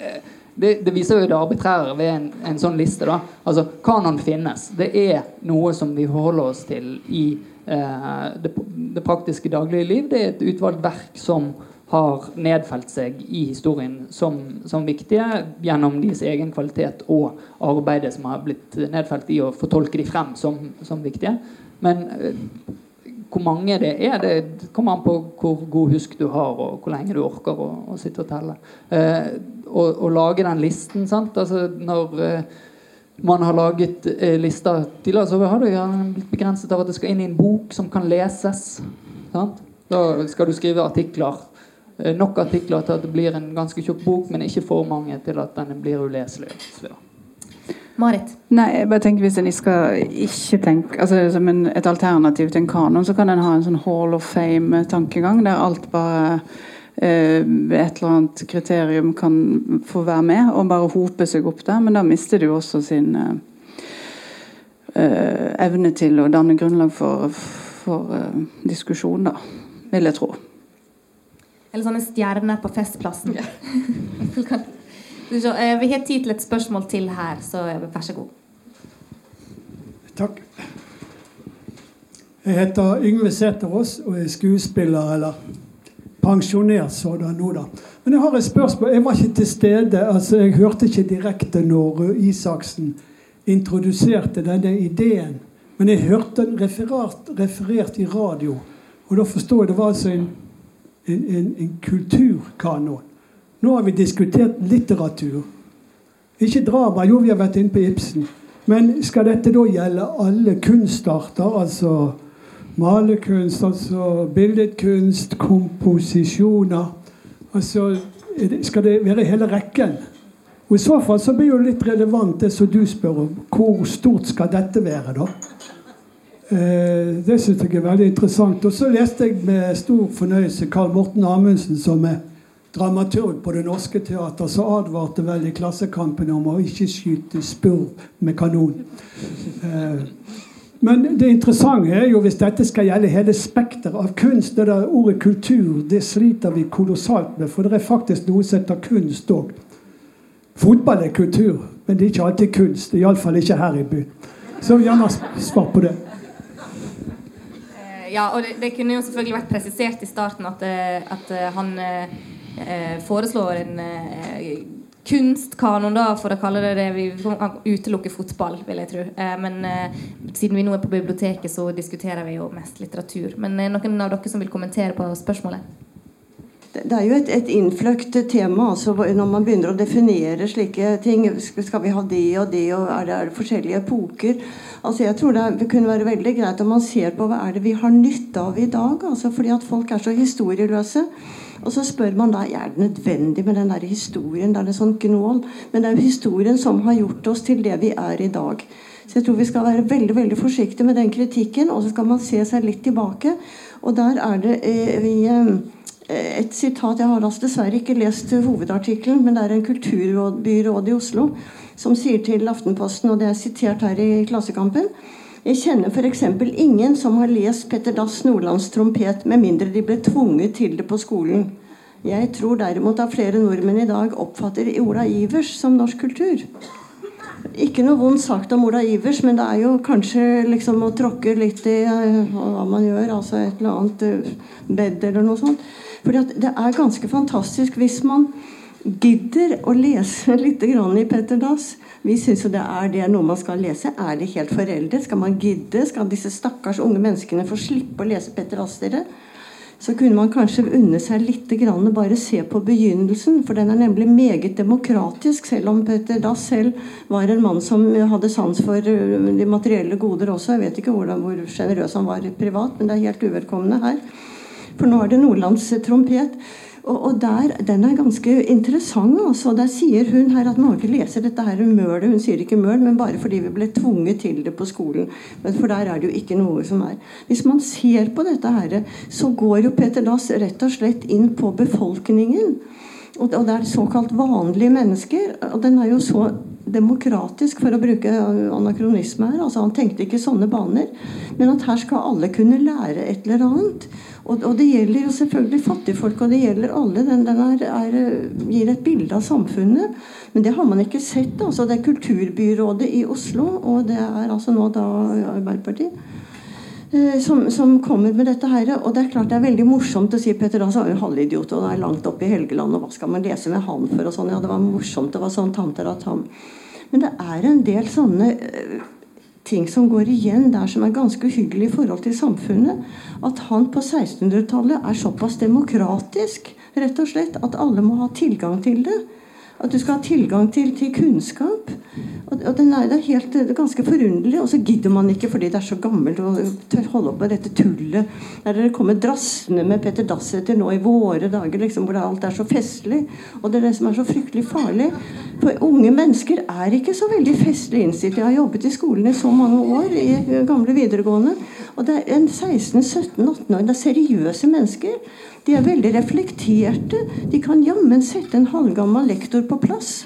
det, det, viser jo det arbitrære ved en, en, sånn liste. da. Altså, Kanon finnes. Det er noe som vi forholder oss til i uh, det, det, praktiske daglige liv. Det er et utvalgt verk som har nedfelt seg i historien som, som viktige gjennom deres egen kvalitet og arbeidet som har blitt nedfelt i å fortolke de frem som, som viktige. Men uh, hvor mange det er, det kommer an på hvor god husk du har, og hvor lenge du orker å, å sitte og telle. Eh, og, lage den listen. sant? Altså Når eh, man har laget eh, lister tidligere, så har gjerne blitt begrenset av at det skal inn i en bok som kan leses. Sant? Da skal du skrive artikler. Eh, nok artikler til at det blir en ganske tjukk bok, men ikke for mange til at den blir uleselig. Så. Marit? Nei, jeg bare tenker Hvis en skal ikke tenke altså Som en, et alternativ til en kanon, så kan en ha en sånn Hall of Fame-tankegang, der alt bare eh, et eller annet kriterium kan få være med, og bare hope seg opp der. Men da mister du også sin eh, eh, evne til å danne grunnlag for, for eh, diskusjon, da. Vil jeg tro. Eller sånne stjerner på Festplassen. Eh, [LAUGHS] vi har tid til et spørsmål til her, så vær så god. Takk. Jeg heter Yngve Sæterås og er skuespiller, eller pensjonert sådan nå, da. Men jeg har et spørsmål. Jeg var ikke til stede. altså Jeg hørte ikke direkte når Isaksen introduserte denne ideen. Men jeg hørte den referert, referert i radio. Og da forstår jeg det var altså en, en, en, en kulturkanon. Nå har vi diskutert litteratur. Ikke drama. Jo, vi har vært inne på Ibsen. Men skal dette da gjelde alle kunstarter? Altså malerkunst, altså billedkunst, komposisjoner? Altså, skal det være hele rekken? Og I så fall så blir det litt relevant det som du spør om. Hvor stort skal dette være, da? Eh, det syns jeg er veldig interessant. Og så leste jeg med stor fornøyelse Karl Morten Amundsen, som er dramaturg på Det Norske Teater, så advarte vel i Klassekampen om å ikke skyte spurv med kanon. Eh, men det interessante er jo hvis dette skal gjelde hele spekteret av kunst Det der ordet kultur det sliter vi kolossalt med, for det er faktisk noe som heter kunst òg. Fotball er kultur, men det er ikke alltid kunst. Iallfall ikke her i byen. Så gjerne svar på det. Eh, ja, og det, det, kunne jo selvfølgelig vært presisert i starten at, eh, at han foreslår en eh, kunstkanon, da, for å kalle det det. Vi kan utelukke fotball, vil jeg tro. Eh, men eh, siden vi nå er på biblioteket, så diskuterer vi jo mest litteratur. Men eh, noen av dere som vil kommentere på spørsmålet? Det er jo et, et innfløkt tema altså, når man begynner å definere slike ting. Skal vi ha det og det, og er det, er det forskjellige epoker? Altså, jeg tror det, er, det, kunne være veldig greit om man ser på hva er det vi har nytte av i dag. Altså, fordi at folk er så historieløse. Og så spør man da er det nødvendig med den der historien. Det er det sånn gnål. Men det er jo historien som har gjort oss til det vi er i dag. Så jeg tror vi skal være veldig veldig forsiktige med den kritikken. Og så skal man se seg litt tilbake. Og der er det eh, vi, eh, et sitat Jeg har altså dessverre ikke lest hovedartikkelen, men det er en kulturbyråd i Oslo som sier til Aftenposten, og det er sitert her i Klassekampen jeg kjenner f.eks. ingen som har lest Petter Dass Nordlands trompet med mindre de ble tvunget til det på skolen. Jeg tror derimot at flere nordmenn i dag oppfatter Ola Ivers som norsk kultur. Ikke noe vondt sagt om Ola Ivers, men det er jo kanskje liksom å tråkke litt i uh, hva man gjør. Altså et eller annet uh, bed eller noe sånt. Fordi det er ganske fantastisk hvis man gidder å lese [LAUGHS] litt i Petter Dass vi syns jo det er det noe man skal lese. Er det helt foreldet? Skal man gidde? Skal disse stakkars unge menneskene få slippe å lese Petter Dass, dere? Så kunne man kanskje unne seg litt grann, bare se på begynnelsen. For den er nemlig meget demokratisk, selv om Petter Dass selv var en mann som hadde sans for uh, de materielle goder også. Jeg vet ikke hvordan, hvor sjenerøs han var privat, men det er helt uvedkommende her. For nå er det Nordlands trompet. Og, og der, Den er ganske interessant. altså. Der sier hun her at man ikke leser dette her mølet. Hun sier ikke møl, men bare fordi vi ble tvunget til det på skolen. Men For der er det jo ikke noe som er. Hvis man ser på dette her, så går jo Peter Dass rett og slett inn på befolkningen. Og det er såkalt vanlige mennesker. Og den er jo så demokratisk, for å bruke anakronisme her. altså Han tenkte ikke sånne baner. Men at her skal alle kunne lære et eller annet. Og, og det gjelder jo selvfølgelig fattigfolk, og det gjelder alle. Den, den er, er, gir et bilde av samfunnet. Men det har man ikke sett. altså Det er Kulturbyrådet i Oslo, og det er altså nå da Arbeiderpartiet. Eh, som, som, kommer med dette her. Og det er klart det er veldig morsomt å si Petter Dass er jo halvidiot og er langt oppe i Helgeland, og hva skal man lese med han for? og sånn, ja Det var morsomt, det var sånn tanter at han Men det er en del sånne uh, ting som går igjen der som er ganske uhyggelig i forhold til samfunnet. At han på 1600-tallet er såpass demokratisk rett og slett, at alle må ha tilgang til det. At du skal ha tilgang til, til kunnskap. Og, og den er, det er helt, det er ganske forunderlig. Og så gidder man ikke fordi det er så gammelt å holde opp med dette tullet. Der dere kommer drassende med Petter Dasseter nå i våre dager, liksom, hvor alt er så festlig. Og det er det som er så fryktelig farlig. For unge mennesker er ikke så veldig festlig innstilt. Jeg har jobbet i skolen i så mange år, i gamle videregående. Og det er en 16-17-18 år. Det er seriøse mennesker. De er veldig reflekterte. De kan jammen sette en halvgammel lektor på plass.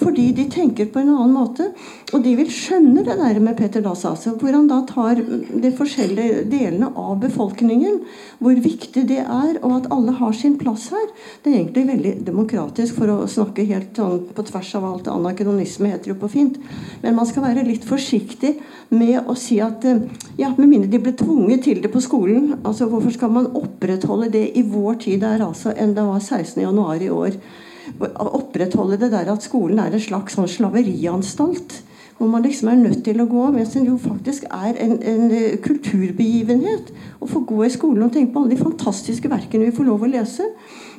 Fordi de tenker på en annen måte. Og de vil skjønne det der med Peter altså, hvor han da tar de forskjellige delene av befolkningen. Hvor viktig det er, og at alle har sin plass her. Det er egentlig veldig demokratisk, for å snakke helt sånn på tvers av alt. Anakronisme heter jo på fint. Men man skal være litt forsiktig med å si at eh, ja, med mindre de ble tvunget til det på skolen. altså Hvorfor skal man opprettholde det i vår tid der altså enn det var 16.1 i år? Opprettholde det der at skolen er en slags sånn slaverianstalt. Hvor man liksom er nødt til å gå, mens den jo faktisk er en, en eh, kulturbegivenhet. Å få gå i skolen og tenke på alle de fantastiske verkene vi får lov å lese.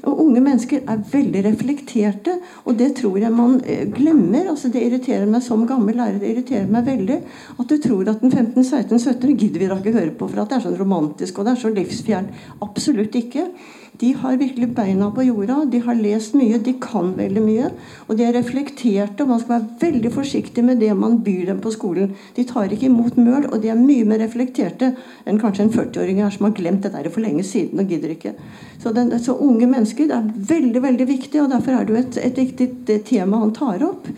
Og unge mennesker er veldig reflekterte, og det tror jeg man eh, glemmer. altså Det irriterer meg som gammel lærer det irriterer meg veldig at du tror at den 15-16-17 gidder vi da ikke høre på for at det er sånn romantisk og det er så livsfjern. Absolutt ikke. De har virkelig beina på jorda. De har lest mye, de kan veldig mye. Og de er reflekterte, og man skal være veldig forsiktig med det man byr dem på skolen. De tar ikke imot møl, og de er mye mer reflekterte enn kanskje en 40-åring her som har glemt det der for lenge siden og gidder ikke. Så, den, så unge mennesker er veldig veldig viktig, og derfor er det jo et, et viktig tema han tar opp.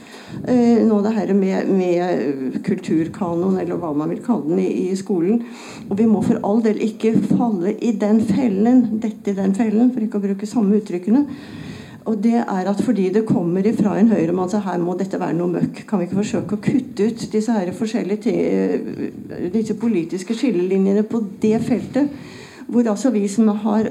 Eh, nå det her med, med, kulturkanon, eller hva man vil kalle den, i, i, skolen. Og vi må for all del ikke falle i den fellen, dette i den fellen, for ikke å bruke samme uttrykkene. Og det er at fordi det kommer ifra en høyremann så her må dette være noe møkk. Kan vi ikke forsøke å kutte ut disse her forskjellige eh, disse politiske skillelinjene på det feltet? Hvor altså vi som har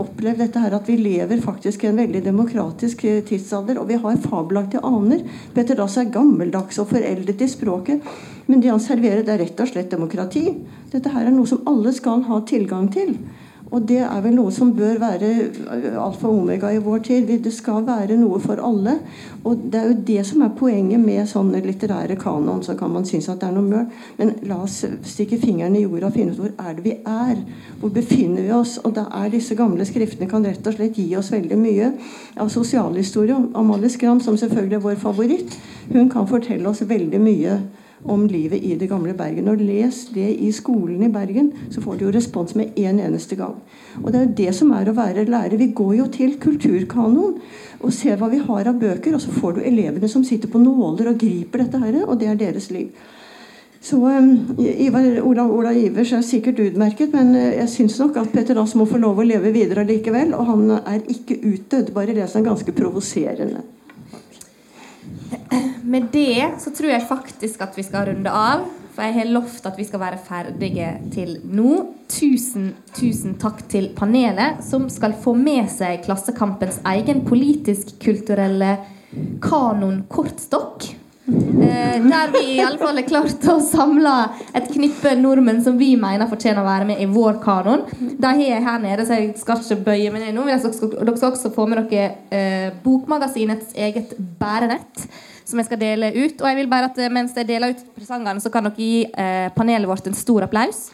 opplevd dette her, at vi lever faktisk i en veldig demokratisk eh, tidsalder. Og vi har fabelaktige aner. Petter Dass er gammeldags og foreldet i språket. Men det han serverer, det er rett og slett demokrati. Dette her er noe som alle skal ha tilgang til. Og det er vel noe som bør være alfa og omega i vår tid. Det skal være noe for alle. Og det er jo det som er poenget med sånne litterære kanon. Så kan man synes at det er noe møl. Men la oss stikke fingeren i jorda og finne ut hvor er det vi er. Hvor befinner vi oss? Og da er disse gamle skriftene kan rett og slett gi oss veldig mye av sosialhistorie. Amalie Skram, som selvfølgelig er vår favoritt, hun kan fortelle oss veldig mye om livet i det gamle Bergen. Og les det i skolen i Bergen, så får du jo respons med en eneste gang. Og det er jo det som er å være lærer. Vi går jo til kulturkanoen og ser hva vi har av bøker, og så får du elevene som sitter på nåler og griper dette her, og det er deres liv. Så um, Ivar, Ola, Ola, Ivers er sikkert utmerket, men uh, jeg syns nok at Petter Dass må få lov å leve videre likevel. Og han er ikke utdødd, bare les han ganske provoserende med det så tror jeg faktisk at vi skal runde av. For jeg har lovt at vi skal være ferdige til nå. Tusen, tusen takk til panelet, som skal få med seg Klassekampens egen politisk-kulturelle kanon-kortstokk. Eh, der vi i alle fall har klart å samle et knippe nordmenn som vi mener fortjener å være med i vår kanon. De har jeg her nede, så jeg skal ikke bøye meg ned nå. Dere skal også få med dere eh, Bokmagasinets eget bærenett som jeg skal dele ut. Og jeg vil bare at eh, mens jeg deler ut presangene, så kan dere gi eh, panelet vårt en stor applaus.